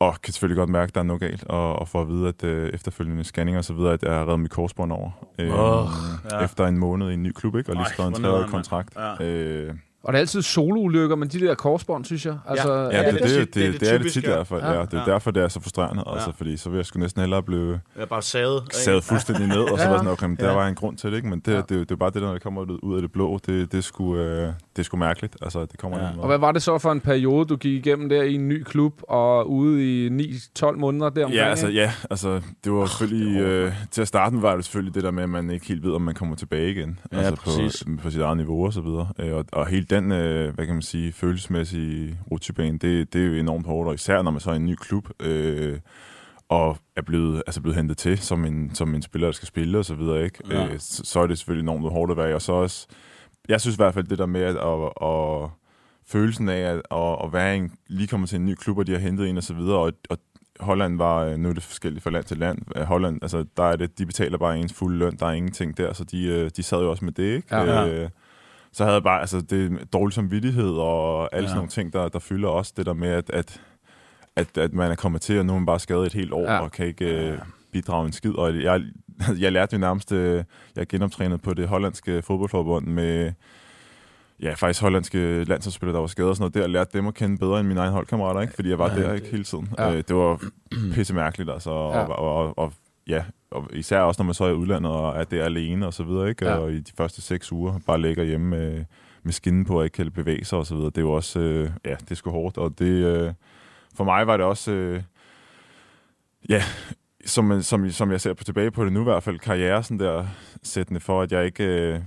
og kan selvfølgelig godt mærke, at der er noget galt, og, og få at vide, at øh, efterfølgende scanning og så videre, at jeg har reddet mit korsbånd over. Øh, Åh, ja. Efter en måned i en ny klub, ikke? Og lige skrevet en treårig kontrakt. Ja. Øh, Og det er altid soloulykker, men de der korsbånd, synes jeg. Altså, Ja, Ja, det, det er det, tit- det, det er det, det er det tit ja. derfor. Ja. Ja, det er Ja. derfor, det er så frustrerende. Altså, fordi så vil jeg sgu næsten hellere blive Jeg bare savet. savet fuldstændig ned, og så Ja. var sådan, okay, men der Ja. var en grund til det, ikke? Men det, Ja. det, det, det er bare det, der, når det kommer ud- af det blå, det, det, er sgu, øh, det er sgu mærkeligt. Altså, det kommer Ja. ja. Og hvad var det så for en periode, du gik igennem der i en ny klub, og ude i 9-12 måneder der Ja, altså, ja, altså, det var selvfølgelig... Øh, til at starte med var det selvfølgelig det der med, at man ikke helt ved, om man kommer tilbage igen. Ja, altså præcis. på, på sit eget niveau og så videre. Øh, og, og hele den, øh, hvad kan man sige, følelsesmæssige rutsjebane, det, det er jo enormt hårdt, og især når man så er i en ny klub, øh, og er blevet, altså blevet hentet til som en, som en spiller, der skal spille og så videre, ikke? Ja. Øh, så, så er det selvfølgelig enormt hårdt at være i. Og så også, jeg synes i hvert fald det der med at, at, at følelsen af at, at, at være en, lige kommer til en ny klub, og de har hentet en og så videre, og, og Holland var, øh, nu er det forskelligt fra land til land. Øh, Holland, altså der er det, de betaler bare ens fulde løn, der er ingenting der, så de, øh, de sad jo også med det, ikke? Ja. Ja. Øh, så havde jeg bare, altså det dårlig samvittighed og alle Ja. sådan nogle ting, der, der fylder også det der med, at, at, at, at man er kommet til, og nu er man bare skadet et helt år, Ja. og kan ikke øh, bidrage en skid. Og jeg, jeg lærte jo nærmest, øh, jeg genoptrænet på det hollandske fodboldforbund med, ja, faktisk hollandske landsholdsspillere, der var skadet og sådan noget der, lærte dem at kende bedre end mine egne holdkammerater, ikke? Fordi jeg var Ja, der det- ikke hele tiden. Ja. Øh, det var pisse mærkeligt, altså. Og, ja. og, og, og, ja, og især også, når man så er i udlandet, og er der alene og så videre, ikke? Ja. Og i de første seks uger bare ligger hjemme med, med skinnen på, og ikke kan bevæge sig og så videre. Det er jo også, øh, ja, det er sgu hårdt, og det, øh, for mig var det også, øh, ja, som, som, som jeg ser på tilbage på det nu i hvert fald, karriere sådan der sættende for, at jeg ikke øh,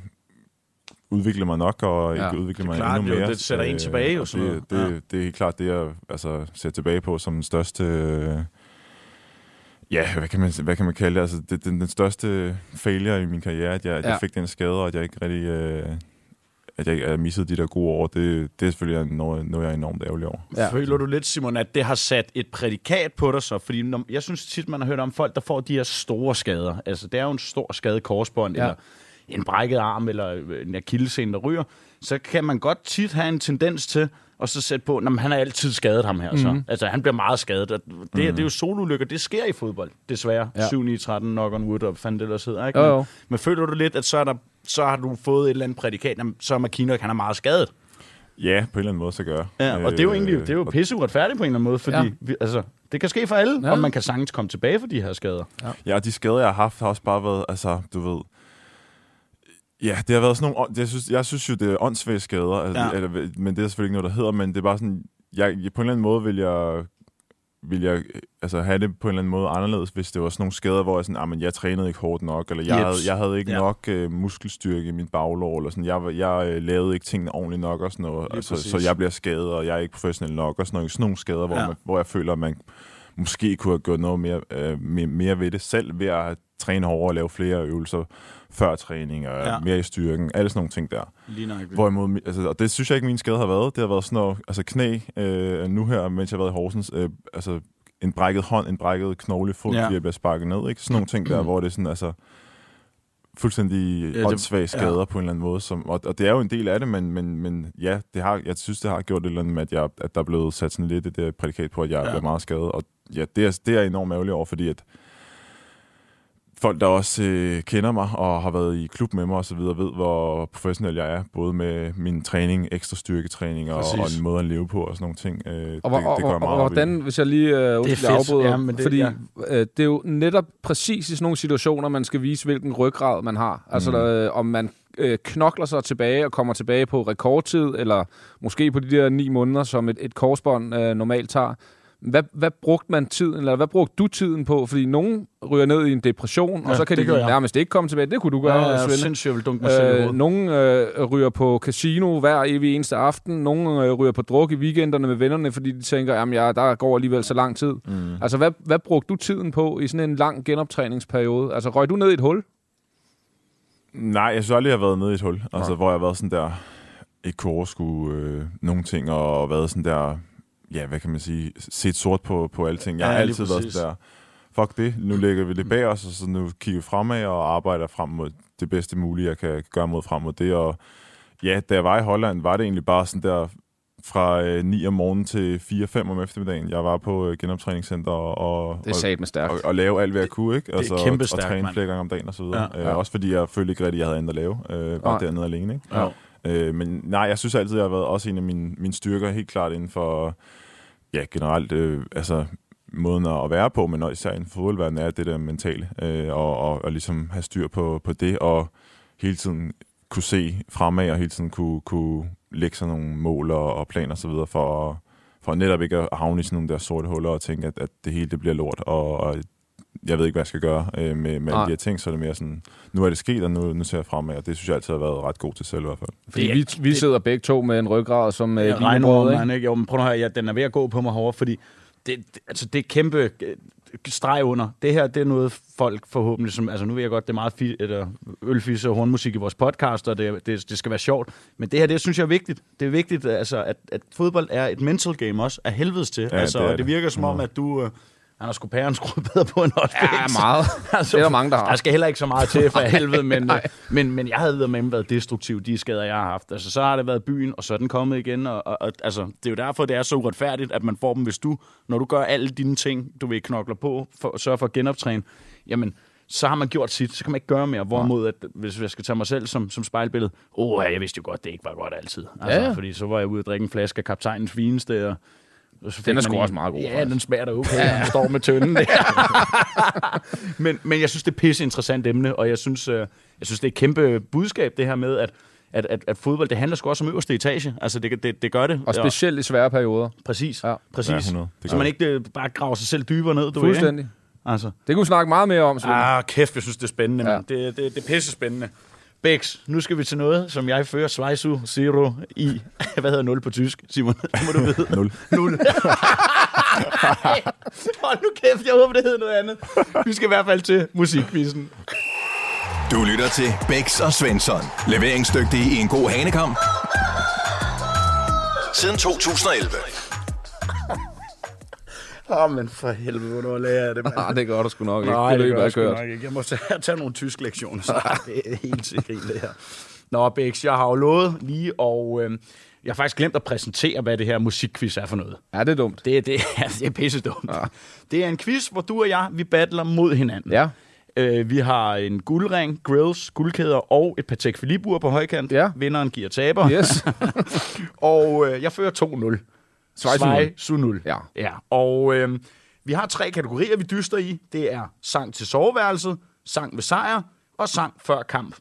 udvikler mig nok, og Ja, ikke er mig klart, endnu jo, mere. det sætter en tilbage og og sådan det, noget. det, Ja. det er helt klart det, jeg altså, ser tilbage på som den største... Øh, ja, hvad kan, man, hvad kan man kalde det? Altså, det, den, den største failure i min karriere, at jeg, at Ja. jeg fik den skade, og at jeg ikke rigtig... Øh, at jeg ikke har misset de der gode år, det, det er selvfølgelig noget, noget, jeg er enormt ærgerlig over. Ja. Føler du lidt, Simon, at det har sat et prædikat på dig så? Fordi når, jeg synes tit, man har hørt om folk, der får de her store skader. Altså, det er jo en stor skade i korsbånd, ja. eller en brækket arm, eller en akillescene, der ryger. Så kan man godt tit have en tendens til at så sætte på, at han har altid skadet ham her. Mm. Så. Altså, han bliver meget skadet. Og Det, mm. det er jo solulykker. Det sker i fodbold, desværre. Ja. Ja. 7 9 13 knock on wood, og fandt det ellers hedder, ikke? Jo, Men- jo. Men føler du lidt, at så, er der, så har du fået et eller andet prædikat, jamen, så er McKinnon, han er meget skadet. Ja, på en eller anden måde, så gør. Ja, og det er jo Øh, egentlig det er jo og- pisse uretfærdigt på en eller anden måde, fordi Ja. ja. vi, altså, det kan ske for alle, Ja. ja. og man kan sagtens komme tilbage for de her skader. Ja, og de skader, jeg har haft, har også bare været, altså, du ved... Ja, det har været sådan nogle... Jeg synes, jeg synes jo, det er åndssvage skader, altså, Ja. eller, men det er selvfølgelig ikke noget, der hedder, men det er bare sådan... Jeg, på en eller anden måde vil jeg vil jeg altså, have det på en eller anden måde anderledes, hvis det var sådan nogle skader, hvor jeg sådan, ah, men jeg trænede ikke hårdt nok, eller jeg, Jeps. havde, jeg havde ikke Ja. nok øh, muskelstyrke i min baglår, eller sådan, jeg, jeg øh, lavede ikke tingene ordentligt nok, og sådan noget, altså, præcis. så jeg bliver skadet, og jeg er ikke professionel nok, og sådan nogle, sådan nogle skader, hvor, ja. man, hvor jeg føler, at man måske kunne have gjort noget mere, øh, mere, mere ved det selv, ved at træne hårdere og lave flere øvelser før træning, og Ja. mere i styrken, alle sådan nogle ting der. Lige. Hvorimod, altså, og det synes jeg ikke, min skade har været. Det har været sådan noget, altså knæ, øh, nu her, mens jeg har været i Horsens, øh, altså en brækket hånd, en brækket knogle i fod, Ja. fordi jeg bliver sparket ned, ikke? Sådan nogle ting der, hvor det er sådan, altså, fuldstændig Ja, åndssvage skader ja. på en eller anden måde. Som, og, og det er jo en del af det, men, men, men ja, det har, jeg synes, det har gjort et eller andet med, at, jeg, at der er blevet sat sådan lidt det der prædikat på, at jeg Ja. bliver meget skadet. Og ja, det er, det er enormt ærgerlig over, fordi at folk, der også øh, kender mig og har været i klub med mig og så videre, ved, hvor professionel jeg er, både med min træning, ekstra styrketræning og, Præcis. og en måde at leve på og sådan nogle ting. Øh, det, Og, hvor- det og, går jeg og, meget og op i. hvordan, hvis jeg lige øh, undskyld, jeg fedt. afbryder, Ja, men det- fordi ja. øh, det er jo netop præcis i sådan nogle situationer, man skal vise, hvilken ryggrad man har. Altså, Mm. øh, om man øh, knokler sig tilbage og kommer tilbage på rekordtid, eller måske på de der ni måneder, som et, et korsbånd øh, normalt tager. Hvad, hvad brugte man tiden, eller hvad brugte du tiden på? Fordi nogen ryger ned i en depression, ja, og Ja, så kan det de nærmest ikke komme tilbage. Det kunne du gøre, Ja, er Svende. jeg vil dunke mig Øh, nogle øh, ryger på casino hver evig eneste aften. Nogle øh, ryger på druk i weekenderne med vennerne, fordi de tænker, at ja, der går alligevel så lang tid. Mm. Altså, hvad, hvad brugte du tiden på i sådan en lang genoptræningsperiode? Altså, røg du ned i et hul? Nej, jeg synes aldrig, jeg har været nede i et hul. Altså, hvor jeg har været sådan der, ikke kunne overskue øh, nogle ting, og været sådan der, ja, hvad kan man sige, set sort på, på alting. Jeg Ja, har altid været der, fuck det, nu lægger vi det bag os, og så nu kigger vi fremad og arbejder frem mod det bedste mulige, jeg kan gøre mod frem mod det. Og ja, da jeg var i Holland, var det egentlig bare sådan der, fra øh, 9 om morgenen til 4-5 om eftermiddagen. Jeg var på øh, genoptræningscenter og, og, Det er sat med stærkt. og, og lave alt, hvad jeg kunne, ikke? Altså, kæmpe og stærkt, træne mand. flere gange om dagen og så videre. Ja, Ja, ja. ja. Også fordi jeg følte ikke rigtig, jeg havde andet at lave. Øh, bare Nej. dernede alene, ikke? Ja. Øh, men nej, jeg synes altid, jeg har været også en af mine, mine styrker, helt klart inden for, ja, generelt, øh, altså måden at være på, men især inden for fodboldverdenen, er det der mentale, øh, og, og, og ligesom have styr på, på det, og hele tiden kunne se fremad, og hele tiden kunne, kunne lægge sig nogle mål og, og planer osv., for, for netop ikke at havne i sådan nogle der sorte huller og tænke, at, at det hele det bliver lort, og, og jeg ved ikke, hvad jeg skal gøre øh, med, med alle de her ting, så er det mere sådan, nu er det sket, og nu, nu ser jeg fremad, og det synes jeg altid har været ret god til selv i hvert fald. Fordi Det- vi, vi det- sidder begge to med en ryggrad som øh, over, ikke? man, ikke? Jo, men prøv at høre, ja, den er ved at gå på mig hårdt, fordi det, det, altså, det er kæmpe øh, streg under. Det her, det er noget folk forhåbentlig, som, altså nu ved jeg godt, det er meget fi, eller, ølfisse og hornmusik i vores podcast, og det, det, det skal være sjovt, men det her, det synes jeg er vigtigt. Det er vigtigt, altså, at, at fodbold er et mental game også, af helvedes til. Ja, altså, det er det det. virker som om, at du... Øh, han har sgu pæren skruet bedre på end os. Ja, meget. [LAUGHS] Altså, Det er der mange, der har. Der skal heller ikke så meget til for [LAUGHS] helvede, men, Nej. men, men jeg havde med været destruktiv, de skader, jeg har haft. Altså, så har det været byen, og så er den kommet igen. Og, og, og, altså, det er jo derfor, det er så uretfærdigt, at man får dem, hvis du, når du gør alle dine ting, du vil knokler på, for, sørge for at genoptræne, jamen, så har man gjort sit, så kan man ikke gøre mere. Hvorimod, at hvis jeg skal tage mig selv som, som spejlbillede, åh, oh, jeg vidste jo godt, det ikke var godt altid. Altså, Ja, ja. Fordi så var jeg ude og drikke en flaske af kaptajnens vineste, og Den er sgu også meget god, Ja, faktisk. den smager da okay, ja. den står med tønden der. [LAUGHS] men, men jeg synes, det er pisse interessant emne, og jeg synes, øh, jeg synes, det er et kæmpe budskab, det her med, at, at, at, at fodbold, det handler sgu også om øverste etage. Altså, det, det, det gør det. Og specielt i svære perioder. Præcis, Ja. præcis. Ja, 100. Det så man det. ikke øh, bare graver sig selv dybere ned, du Fuldstændig. Ved, ikke? altså. Det kunne vi snakke meget mere om. Ah, kæft, jeg synes, det er spændende. Ja. Ja. Det, det, det er pisse spændende. Bex, nu skal vi til noget, som jeg fører Svejsu Zero i. [LAUGHS] Hvad hedder 0 på tysk, Simon? Det må du vide. [LAUGHS] Nul. 0. [LAUGHS] Hold nu kæft, jeg håber, det hedder noget andet. Vi skal i hvert fald til musikquizzen. Du lytter til Bæks og Svensson. Leveringsdygtige i en god hanekamp. Siden 2011. Åh, oh, men for helvede, hvornår lærer jeg det, mand? [LAUGHS] Ah, det gør du sgu nok ikke. Nej, det det gør jeg sgu nok ikke. Jeg må tage, tage nogle tysk lektioner snart. [LAUGHS] Det er helt sikkert det her. Nå, Bex, jeg har jo lovet lige, og øh, jeg har faktisk glemt at præsentere, hvad det her musikquiz er for noget. Ja, det er dumt. Det, det, [LAUGHS] det er pisse dumt. Ja. Det er en quiz, hvor du og jeg, vi battler mod hinanden. Ja. Øh, vi har en guldring, grills, guldkæder og et Patek Philippe-ur på højkant. Ja. Vinderen giver taber. Yes. og øh, jeg fører 2-0. Svejs nul. su 0. Ja. ja. Og øh, vi har tre kategorier, vi dyster i. Det er sang til soveværelset, sang ved sejr og sang før kamp.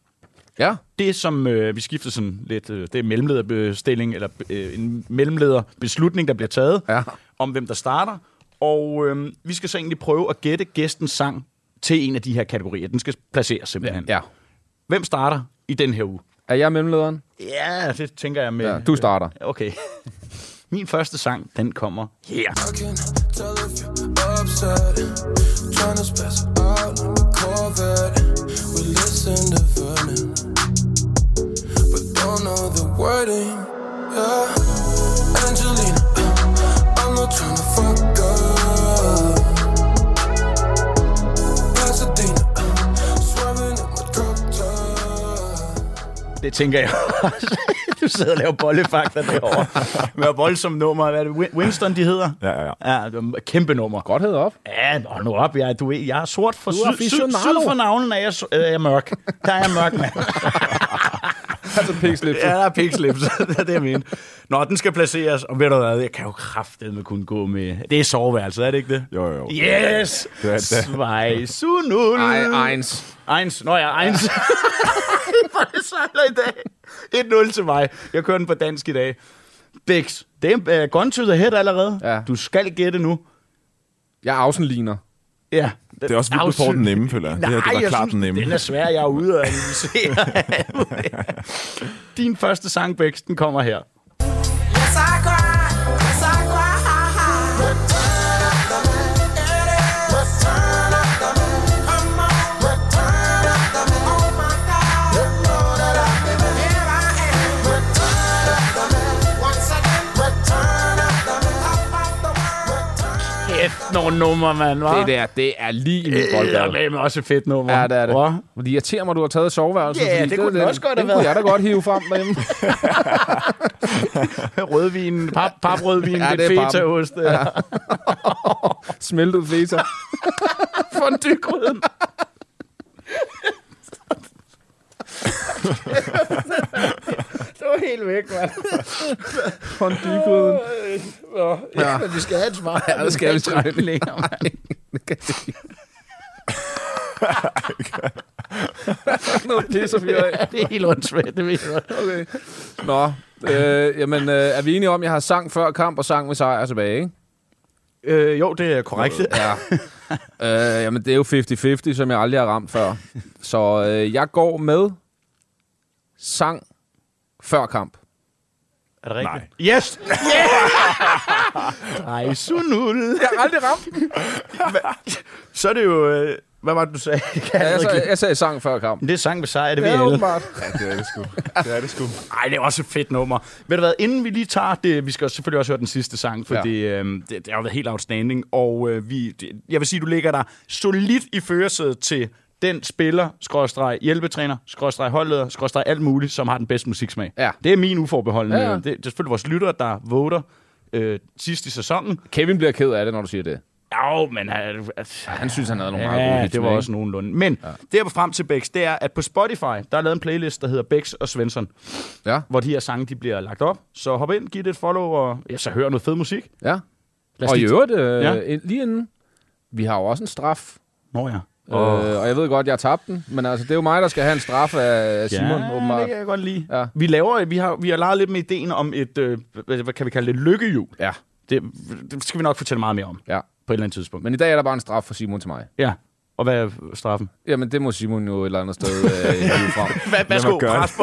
Ja. Det, som øh, vi skifter sådan lidt, øh, det er mellemlederbestilling, eller øh, en mellemlederbeslutning, der bliver taget, Ja. om hvem der starter. Og øh, vi skal så egentlig prøve at gætte gæstens sang til en af de her kategorier. Den skal placeres simpelthen. Ja. Hvem starter i den her uge? Er jeg mellemlederen? Ja, det tænker jeg med. Ja, du starter. Okay. Min første sang, den kommer her. To. Yeah, Angelina, I'm not tryna fuck up. Det tænker jeg [LAUGHS] også. Du sidder og laver bollefakter derovre. [LAUGHS] Med voldsomt nummer. Hvad er det? Win- Winston, de hedder? Ja, ja, ja. Ja, det var kæmpe nummer. Godt hed op. Ja, hold nu op. Jeg, du, jeg er sort for er syd, syd, syd for navnen, er jeg, øh, er jeg mørk. Der er jeg mørk, mand. [LAUGHS] Altså pigslips. Ja, der er pigslips. [LAUGHS] det er det, jeg mener. Nå, den skal placeres. Og ved du hvad, jeg kan jo kraftedeme kunne gå med... Det er soveværelset, er det ikke det? Jo, jo. Yes! Det er det. Svejsu nul. Ej, eins. Eins. Nå ja, eins. [LAUGHS] Hvor det sejler i dag. 1-0 til mig. Jeg kører den på dansk i dag. Bix, det er uh, gone to the head allerede. Ja. Du skal gætte nu. Jeg er afsenligner. Ja. Det er også vildt, du får den nemme, føler jeg. Det her, det var jeg klart synes, den nemme. Den er svær, jeg er ude og analysere. [LAUGHS] Din første sang, Bix, den kommer her. Kæft, [LAUGHS] nogle numre, mand, hva'? Det der, det er lige i min Det boldgade. er med også et fedt nummer. Ja, det er det. Hva? Det irriterer mig, at du har taget soveværelset. Ja, fordi det kunne den også godt have den kunne været. jeg da godt hive frem derhjemme. [LAUGHS] [LAUGHS] Rødvin, pap, paprødvin, Ja, ja, det lidt er fetaost. Ja. Smeltet feta. Fondygryden. [LAUGHS] det var helt væk, mand. Fondue-gryden. Nå, ja. men vi skal have et svar. Ja, det skal vi trække længere, mand. Noget pis og fyre af. Det er helt åndssvagt, det ved jeg. Okay. Nå, øh, jamen, øh, er vi enige om, at jeg har sang før kamp og sang med sejr tilbage, ikke? Øh, jo, det er korrekt. Ja. [LAUGHS] øh, jamen, det er jo 50-50, som jeg aldrig har ramt før. Så øh, jeg går med sang før kamp. Er det rigtigt? Nej. Yes! Yeah! [LAUGHS] Ej, sunul. Jeg har aldrig ramt. Så er det jo... Øh, hvad var det, du sagde? Kan Ja, jeg jeg, ikke- sagde, jeg sagde sang før kamp. Det er sang ved sejr, det ved Ja, jeg alle. åbenbart. Ja, det er det sgu. [LAUGHS] Det er det sgu. Ej, det er også et fedt nummer. Ved du hvad, inden vi lige tager det, vi skal selvfølgelig også høre den sidste sang, fordi ja. øhm, det, det har jo været helt outstanding, og øh, vi, det, jeg vil sige, du ligger der solidt i førersædet til den spiller, skråstreg hjælpetræner, skråstreg holdleder, skråstreg alt muligt, som har den bedste musiksmag. Ja. Det er min uforbeholdende. Ja, ja. Det, det er selvfølgelig vores lyttere, der voter øh, sidst i sæsonen. Kevin bliver ked af det, når du siger det. Jo, men... Øh, altså, Han synes, han havde nogle meget gode Ja, hits det var med, også ikke? nogenlunde. Men ja. det jeg var frem til Bex, det er, at på Spotify, der er lavet en playlist, der hedder Bex og Svensson, Ja, hvor de her sange, de bliver lagt op. Så hop ind, giv det et follow, og ja, så hør noget fed musik. ja. Lad Og i øvrigt, øh, Ja. ja. lige inden, vi har jo også en straf. Nå ja. Oh. Øh, og jeg ved godt, jeg har tabt den, men altså, det er jo mig, der skal have en straf af Simon, ja, åbenbart. det kan jeg godt lide. Ja. Vi, laver, vi, har, vi har leget lidt med ideen om et, øh, hvad, kan vi kalde det, lykkehjul. Ja, Det, det skal vi nok fortælle meget mere om ja. på et eller andet tidspunkt. Men i dag er der bare en straf for Simon til mig. Ja. Og hvad er straffen? Jamen, det må Simon jo et eller andet sted øh, hive frem. [LAUGHS] Hvad, værsgo, pres på.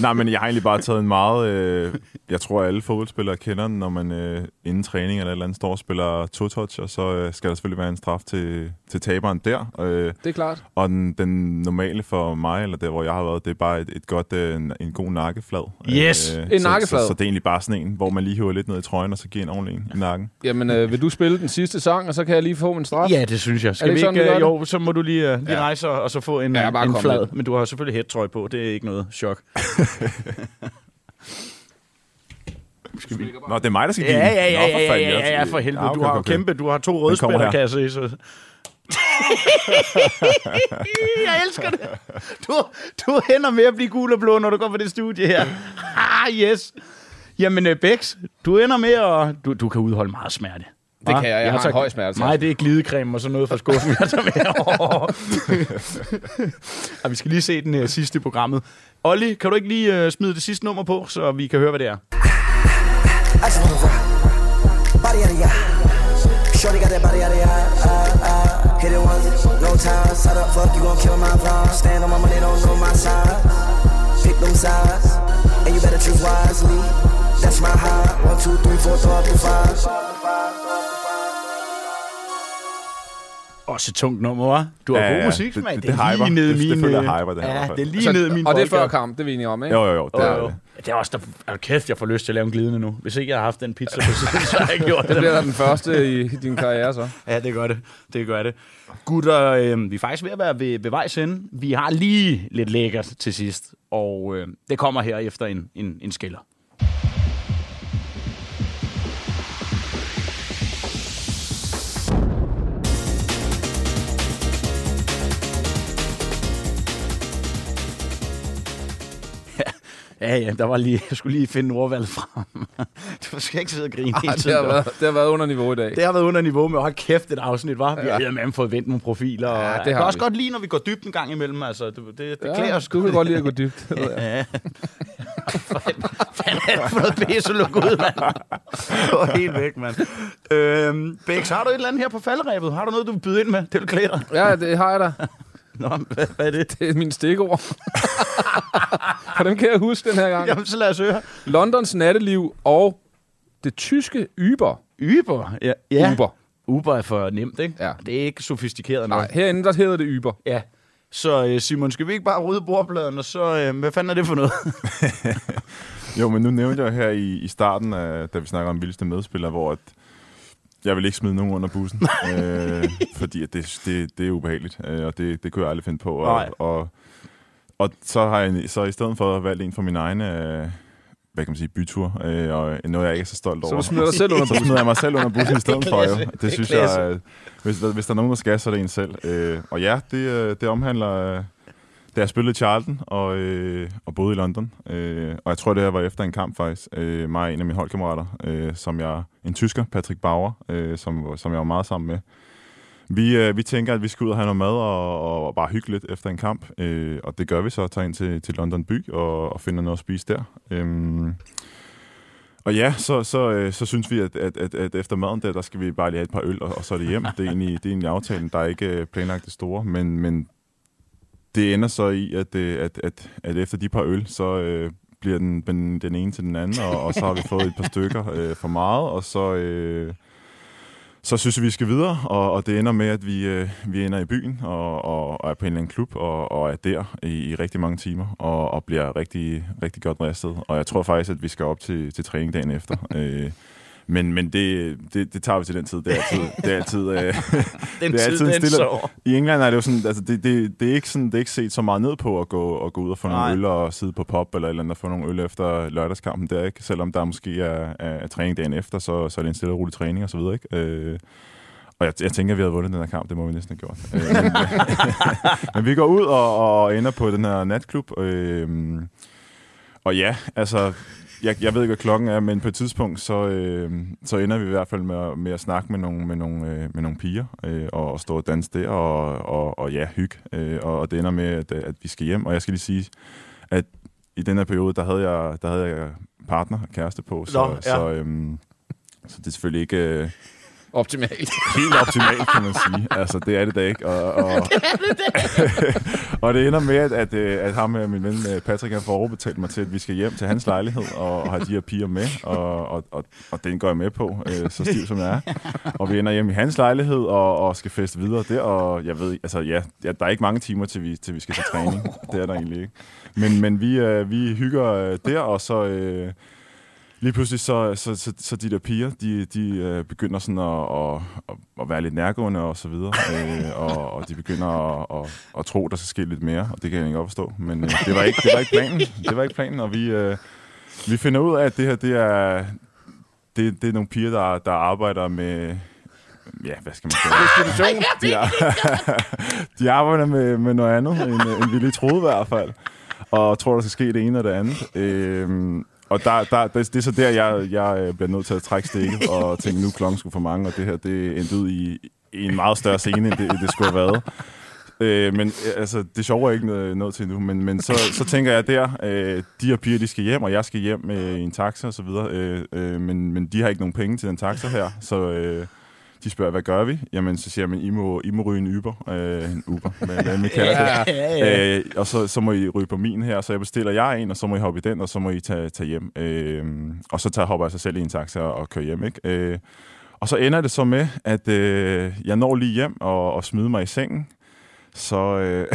Nej, men jeg har egentlig bare taget en meget... Øh, jeg tror, alle fodboldspillere kender den, når man øh, inden træning eller et eller andet står og spiller to-touch, og så øh, skal der selvfølgelig være en straf til, til taberen der. Øh, Det er klart. og den, den normale for mig, eller der, hvor jeg har været, det er bare et, et godt, øh, en, en god nakkeflad. Yes, en så, nakkeflad. Så, så, det er egentlig bare sådan en, hvor man lige hiver lidt ned i trøjen, og så giver en ordentlig en i nakken. Jamen, øh, vil du spille den sidste sang, og så kan jeg lige få min straf? Ja, det synes jeg. Skal det vi ikke øh, jo, så må du lige, uh, lige Ja. rejse og, og så få en, Ja, bare en kom flad. Men du har selvfølgelig hættrøje på. Det er ikke noget chok. [LAUGHS] Nå, det er mig, der skal Ja, give ja, den. ja, Nå, ja, for ja, fanden, ja, jeg- ja, for helvede. Ja, Du okay, har jo okay. kæmpe, du har to kommer rødspætter, her. kan jeg se. Så. [LAUGHS] jeg elsker det. Du, du ender med at blive gul og blå, når du går på det studie her. [LAUGHS] Ah, yes. Jamen, uh, Bex, du ender med at... Du, du kan udholde meget smerte. Det kan jeg. Jeg har tager- en høj smerte. Nej, det er glidecreme og sådan noget fra skuffen, jeg tager med. og [LAUGHS] vi skal lige se den uh, sidste i programmet. Olli, kan du ikke lige uh, smide det sidste nummer på, så vi kan høre, hvad det er? I just wanna rock. Body out of ya. Shorty got that body out of ya. Hit it once, no time. Side up, fuck, you gon' kill my vibe. Stand on my money, don't know my side. Pick them sides, and you better choose wisely. That's my high. One, two, three, four, up to five. Også et tungt nummer, hva'? Du har Ja, god musik, det- det- Det, det er lige nede Det- min... det føler øh, hyper, det her Ja, det er lige nede i min og det er før kamp, det er vi enige om, ikke? Jo, jo, jo. Det, Jo, er jo. det. Er også der... Er du kæft, jeg får lyst til at lave en glidende nu. Hvis ikke jeg har haft den pizza på siden, så har jeg ikke gjort Det [LAUGHS] det. bliver da den første i, i din karriere, så. Ja, det gør det. Det gør det. Gutter, øh, vi er faktisk ved at være ved, ved vejs ende. Vi har lige lidt lækkert til sidst, og øh, det kommer her efter en, en, en skiller. Ja, ja, der var lige, jeg skulle lige finde ordvalget frem. [LAUGHS] Du skal ikke sidde og grine hele Ej, det, tiden. har været, det har været under niveau i dag. Det har været under niveau med, hold kæft, et afsnit, var. Vi Ja. har med fået vendt nogle profiler. Og Ja, det jeg kan har også vi. godt lide, når vi går dybt en gang imellem. Altså, det, det, det Ja, klæder os. du kan godt lide at gå dybt. [LAUGHS] Ja. Hvad er det for noget pisse, luk ud, mand? Det var helt væk, mand. Øhm, Bex, har du et eller andet her på falderæbet? Har du noget, du vil byde ind med? Det vil klæde dig. Ja, det har jeg da. Nå, hvad, hvad er det? Det er mine stikord. [LAUGHS] For dem kan jeg huske den her gang. Jamen, så lad os høre. Londons natteliv og det tyske Uber. Uber. Ja. ja. Uber. Uber er for nemt, ikke? Ja. Det er ikke sofistikeret Nej, noget. herinde der hedder det Uber. Ja. Så øh, Simon, skal vi ikke bare rydde bordpladen, og så... Øh, hvad fanden er det for noget? [LAUGHS] Jo, men nu nævnte jeg her i, i starten, af, da vi snakker om vildeste medspillere, hvor at jeg vil ikke smide nogen under bussen, [LAUGHS] øh, fordi at det, det, det er ubehageligt, øh, og det, det kunne jeg aldrig finde på. Nej. Og, og, og så har jeg så i stedet for valgt en fra min egen, øh, hvad kan man sige, bytur, øh, og noget jeg ikke er så stolt over. Så du smider dig selv under [LAUGHS] så smider jeg mig selv under bussen i stedet for, jo. [LAUGHS] Det synes jeg, øh, hvis, hvis der er nogen, der skal, så er det en selv. Øh, og ja, det, øh, det omhandler øh, da jeg spillede i Charlton og, øh, og boede i London. Øh, og jeg tror, det her var efter en kamp faktisk. Øh, mig og en af mine holdkammerater, øh, som jeg, en tysker, Patrick Bauer, øh, som, som jeg var meget sammen med. Vi, øh, vi tænker, at vi skal ud og have noget mad og, og bare hygge lidt efter en kamp. Øh, og det gør vi så, tager ind til, til London by og, og finder noget at spise der. Øh, og ja, så, så, øh, så synes vi, at, at, at, at efter maden der, der skal vi bare lige have et par øl, og, og så er det hjem. Det er egentlig, det er egentlig aftalen. Der er ikke øh, planlagt det store, men, men det ender så i, at, øh, at, at, at efter de par øl, så øh, bliver den, den, den ene til den anden, og, og så har vi fået et par stykker øh, for meget, og så... Øh, så synes jeg, vi skal videre, og, og det ender med, at vi, øh, vi ender i byen og, og, og er på en eller anden klub og, og er der i, i rigtig mange timer og, og bliver rigtig, rigtig godt restet. Og jeg tror faktisk, at vi skal op til, til træning dagen efter. øh, men men det, det, det tager vi til den tid. Det er altid... Det er altid, øh, Den [LAUGHS] det er tid, altid den stille- sår. I England er det jo sådan, altså det, det, det, er ikke sådan, det er ikke set så meget ned på at gå, og gå ud og få nogle Nej. øl og sidde på pop eller eller andet og få nogle øl efter lørdagskampen der, ikke? Selvom der måske er, er, er træning dagen efter, så, så er det en stille og rolig træning og så videre, ikke? Øh, og jeg, jeg tænker, at vi havde vundet den her kamp. Det må vi næsten have gjort. Øh, men, [LAUGHS] men vi går ud og, og ender på den her natklub. Øh, og ja, altså... Jeg, jeg ved ikke, hvad klokken er, men på et tidspunkt, så, øh, så ender vi i hvert fald med, at- med at snakke med nogle, med nogle, øh, med nogle piger, øh, og, og stå og danse der, og, og, og ja, hygge. Øh, og, og det ender med, at, at vi skal hjem. Og jeg skal lige sige, at i den her periode, der havde jeg, der havde jeg partner, kæreste på, så, Nå, ja. så, øhm, så det er selvfølgelig ikke... Øh, Optimalt. [LAUGHS] helt optimalt, kan man sige. Altså, det er det da ikke. Og, og, [LAUGHS] [LAUGHS] og det ender med, at, at, øh, at ham, øh, min ven øh, Patrick, han får overbetalt mig til, at vi skal hjem til hans lejlighed og, og have de her piger med. Og, og, og, og den går jeg med på, øh, så stiv som jeg er. Og vi ender hjem i hans lejlighed og, og skal feste videre der. Og jeg ved, altså ja, ja, der er ikke mange timer, til vi, til vi skal til træning. Det er der egentlig ikke. Men, men vi, øh, vi hygger øh, der, og så... Øh, Lige pludselig så, så, så, så de der piger, de, de øh, begynder sådan at, at, at, at være lidt nærgående og så videre, øh, og, og de begynder at, at, at tro, der skal ske lidt mere, og det kan jeg ikke forstå. Men øh, det, var ikke, det var ikke planen, det var ikke planen, og vi, øh, vi finder ud af, at det her, det er, det, det er nogle piger, der, der arbejder med, ja, hvad skal man sige? [LAUGHS] De, er, [LAUGHS] de arbejder med, med noget andet, end, end vi lige troede i hvert fald, og tror, der skal ske det ene og det andet. Øh, og der, der, det, det er så der, jeg, jeg øh, bliver nødt til at trække stikket og tænke, nu er klokken skulle for mange, og det her, det endte ud i, i en meget større scene, end det, det skulle have været. Øh, men øh, altså, det sjove er ikke noget, noget til nu, men, men så, så tænker jeg der, øh, de her piger, de skal hjem, og jeg skal hjem øh, i en taxa og så videre, øh, øh, men, men de har ikke nogen penge til den taxa her, så øh, de spørger, hvad gør vi? Jamen, så siger men I må, I må ryge en Uber, øh, en Uber, hvad, hvad man [LAUGHS] kalder det. Ja, ja. Øh, og så, så må I ryge på min her, så jeg bestiller jeg en, og så må I hoppe i den, og så må I tage, tage hjem. Øh, og så tager, hopper jeg sig selv i en taxa og, og kører hjem, ikke? Øh, og så ender det så med, at øh, jeg når lige hjem og, og smider mig i sengen. Så, øh,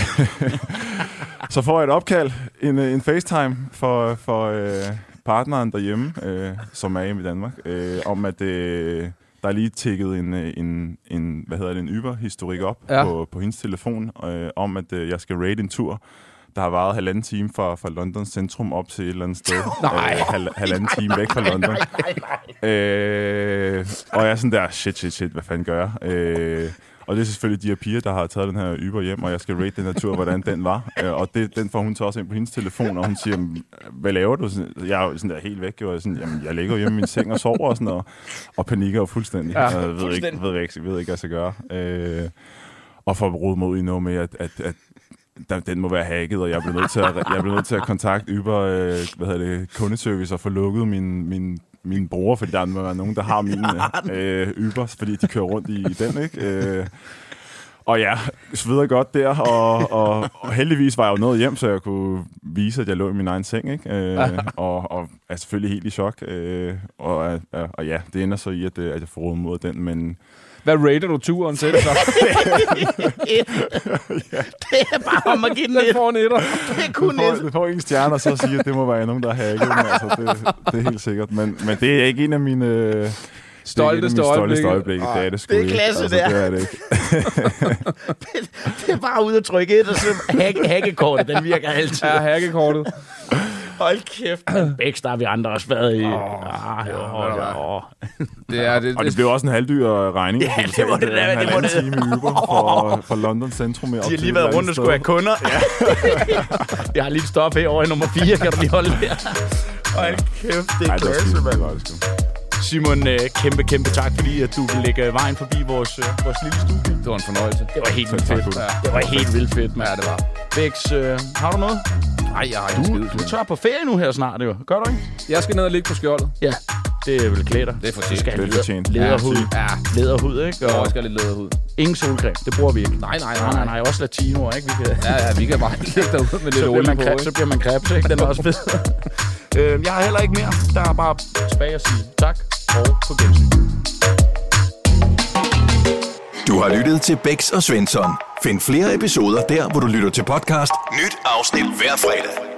[LAUGHS] så får jeg et opkald, en, øh, en FaceTime for, for øh, partneren derhjemme, øh, som er hjemme i Danmark, øh, om at øh, der er lige tækket en, øh, en, en, hvad hedder det, en Uber-historik op Ja. på, på hendes telefon, øh, om at øh, jeg skal rate en tur, der har varet halvanden time fra, fra Londons centrum op til et eller andet sted. [LAUGHS] Nej. Øh, hal, halvanden time væk fra London. Øh, og jeg er sådan der, shit, shit, shit, hvad fanden gør jeg? Øh, og det er selvfølgelig de her piger, der har taget den her Uber hjem, og jeg skal rate den her tur, hvordan den var. [LAUGHS] Øh, og det, den får hun så også ind på hendes telefon, og hun siger, hvad laver du? Jeg er jo sådan der helt væk, og jeg, sådan, jamen, jeg ligger hjemme i min seng og sover og sådan, og, og panikker jo fuldstændig. Ja, jeg ved ikke, ved ikke, ved ikke, hvad jeg skal gøre. Øh, og får rodet ud i noget med, at, at, at der, den må være hacket, og jeg bliver nødt til at, jeg bliver nødt til at kontakte Uber, øh, hvad hedder det, kundeservice og få lukket min, min, min bror, fordi der må være nogen, der har [LAUGHS] min øh, Uber, fordi de kører rundt i, i den, ikke? Øh, og ja, sveder godt der, og, og, og heldigvis var jeg jo nået hjem, så jeg kunne vise, at jeg lå i min egen seng, ikke? Øh, [LAUGHS] og, og er selvfølgelig helt i chok. Øh, og, og, og ja, det ender så i, at, øh, at jeg får råd mod den, men Hvad rater du turen til? Så? [LAUGHS] Det er bare om at give den Den et. får en etter. Det er kun det får, et. det får en stjerne, og så siger, at det må være nogen, der har hacket den. Altså, det, det er helt sikkert. Men, men det er ikke en af mine... øh, Stolteste det er ikke en af mine stolteste øjeblikke. øjeblikke. Det er det sgu Det er ikke. klasse, altså, det er. det er det ikke. [LAUGHS] Det er bare ud at trykke et, og så [LAUGHS] hack, hackekortet, den virker altid. Ja, hackekortet. Hold kæft. [CLEARS THROAT] Bæks, der har vi andre også været i. Oh, ah, jo, jo, jo. Det er det. Og det blev også en halvdyr regning. Ja, det må det være, det må En det. time i Uber [LAUGHS] for, for London Centrum. De har lige været rundt og skulle have kunder. Ja. [LAUGHS] jeg har lige et stop her over i nummer 4. Kan du lige holde der? Hold kæft, det er det klasse, skidt. mand. Simon, øh, kæmpe, kæmpe tak, fordi at du vil lægge vejen forbi vores, øh, vores lille studie. Det var en fornøjelse. Det var helt vildt fedt. Gud. Det var helt vildt fedt, mand. Ja, det var. Bæks, øh, har du noget? Nej, jeg har ikke Du, du tager på ferie nu her snart, jo. Gør du ikke? Jeg skal ned og ligge på skjoldet. Ja, det vil klæde dig. Det er for Du skal have Det er leder, lederhud. Ja. Lederhud, ikke? Og jeg skal have lidt læderhud. ingen solcreme. Det bruger vi ikke. Nej, nej, Nej, nej, nej. Også latinoer, ikke? Vi kan... Ja, ja, vi kan bare [LAUGHS] ligge derude med lidt så, bliver olie man på. krebs, så bliver man krebs, ikke? [LAUGHS] Den er også fed. [LAUGHS] øh, jeg har heller ikke mere. Der er bare tilbage at sige tak og på gensyn. Du har lyttet til Bæks og Svensson. Find flere episoder der, hvor du lytter til podcast. Nyt afsnit hver fredag.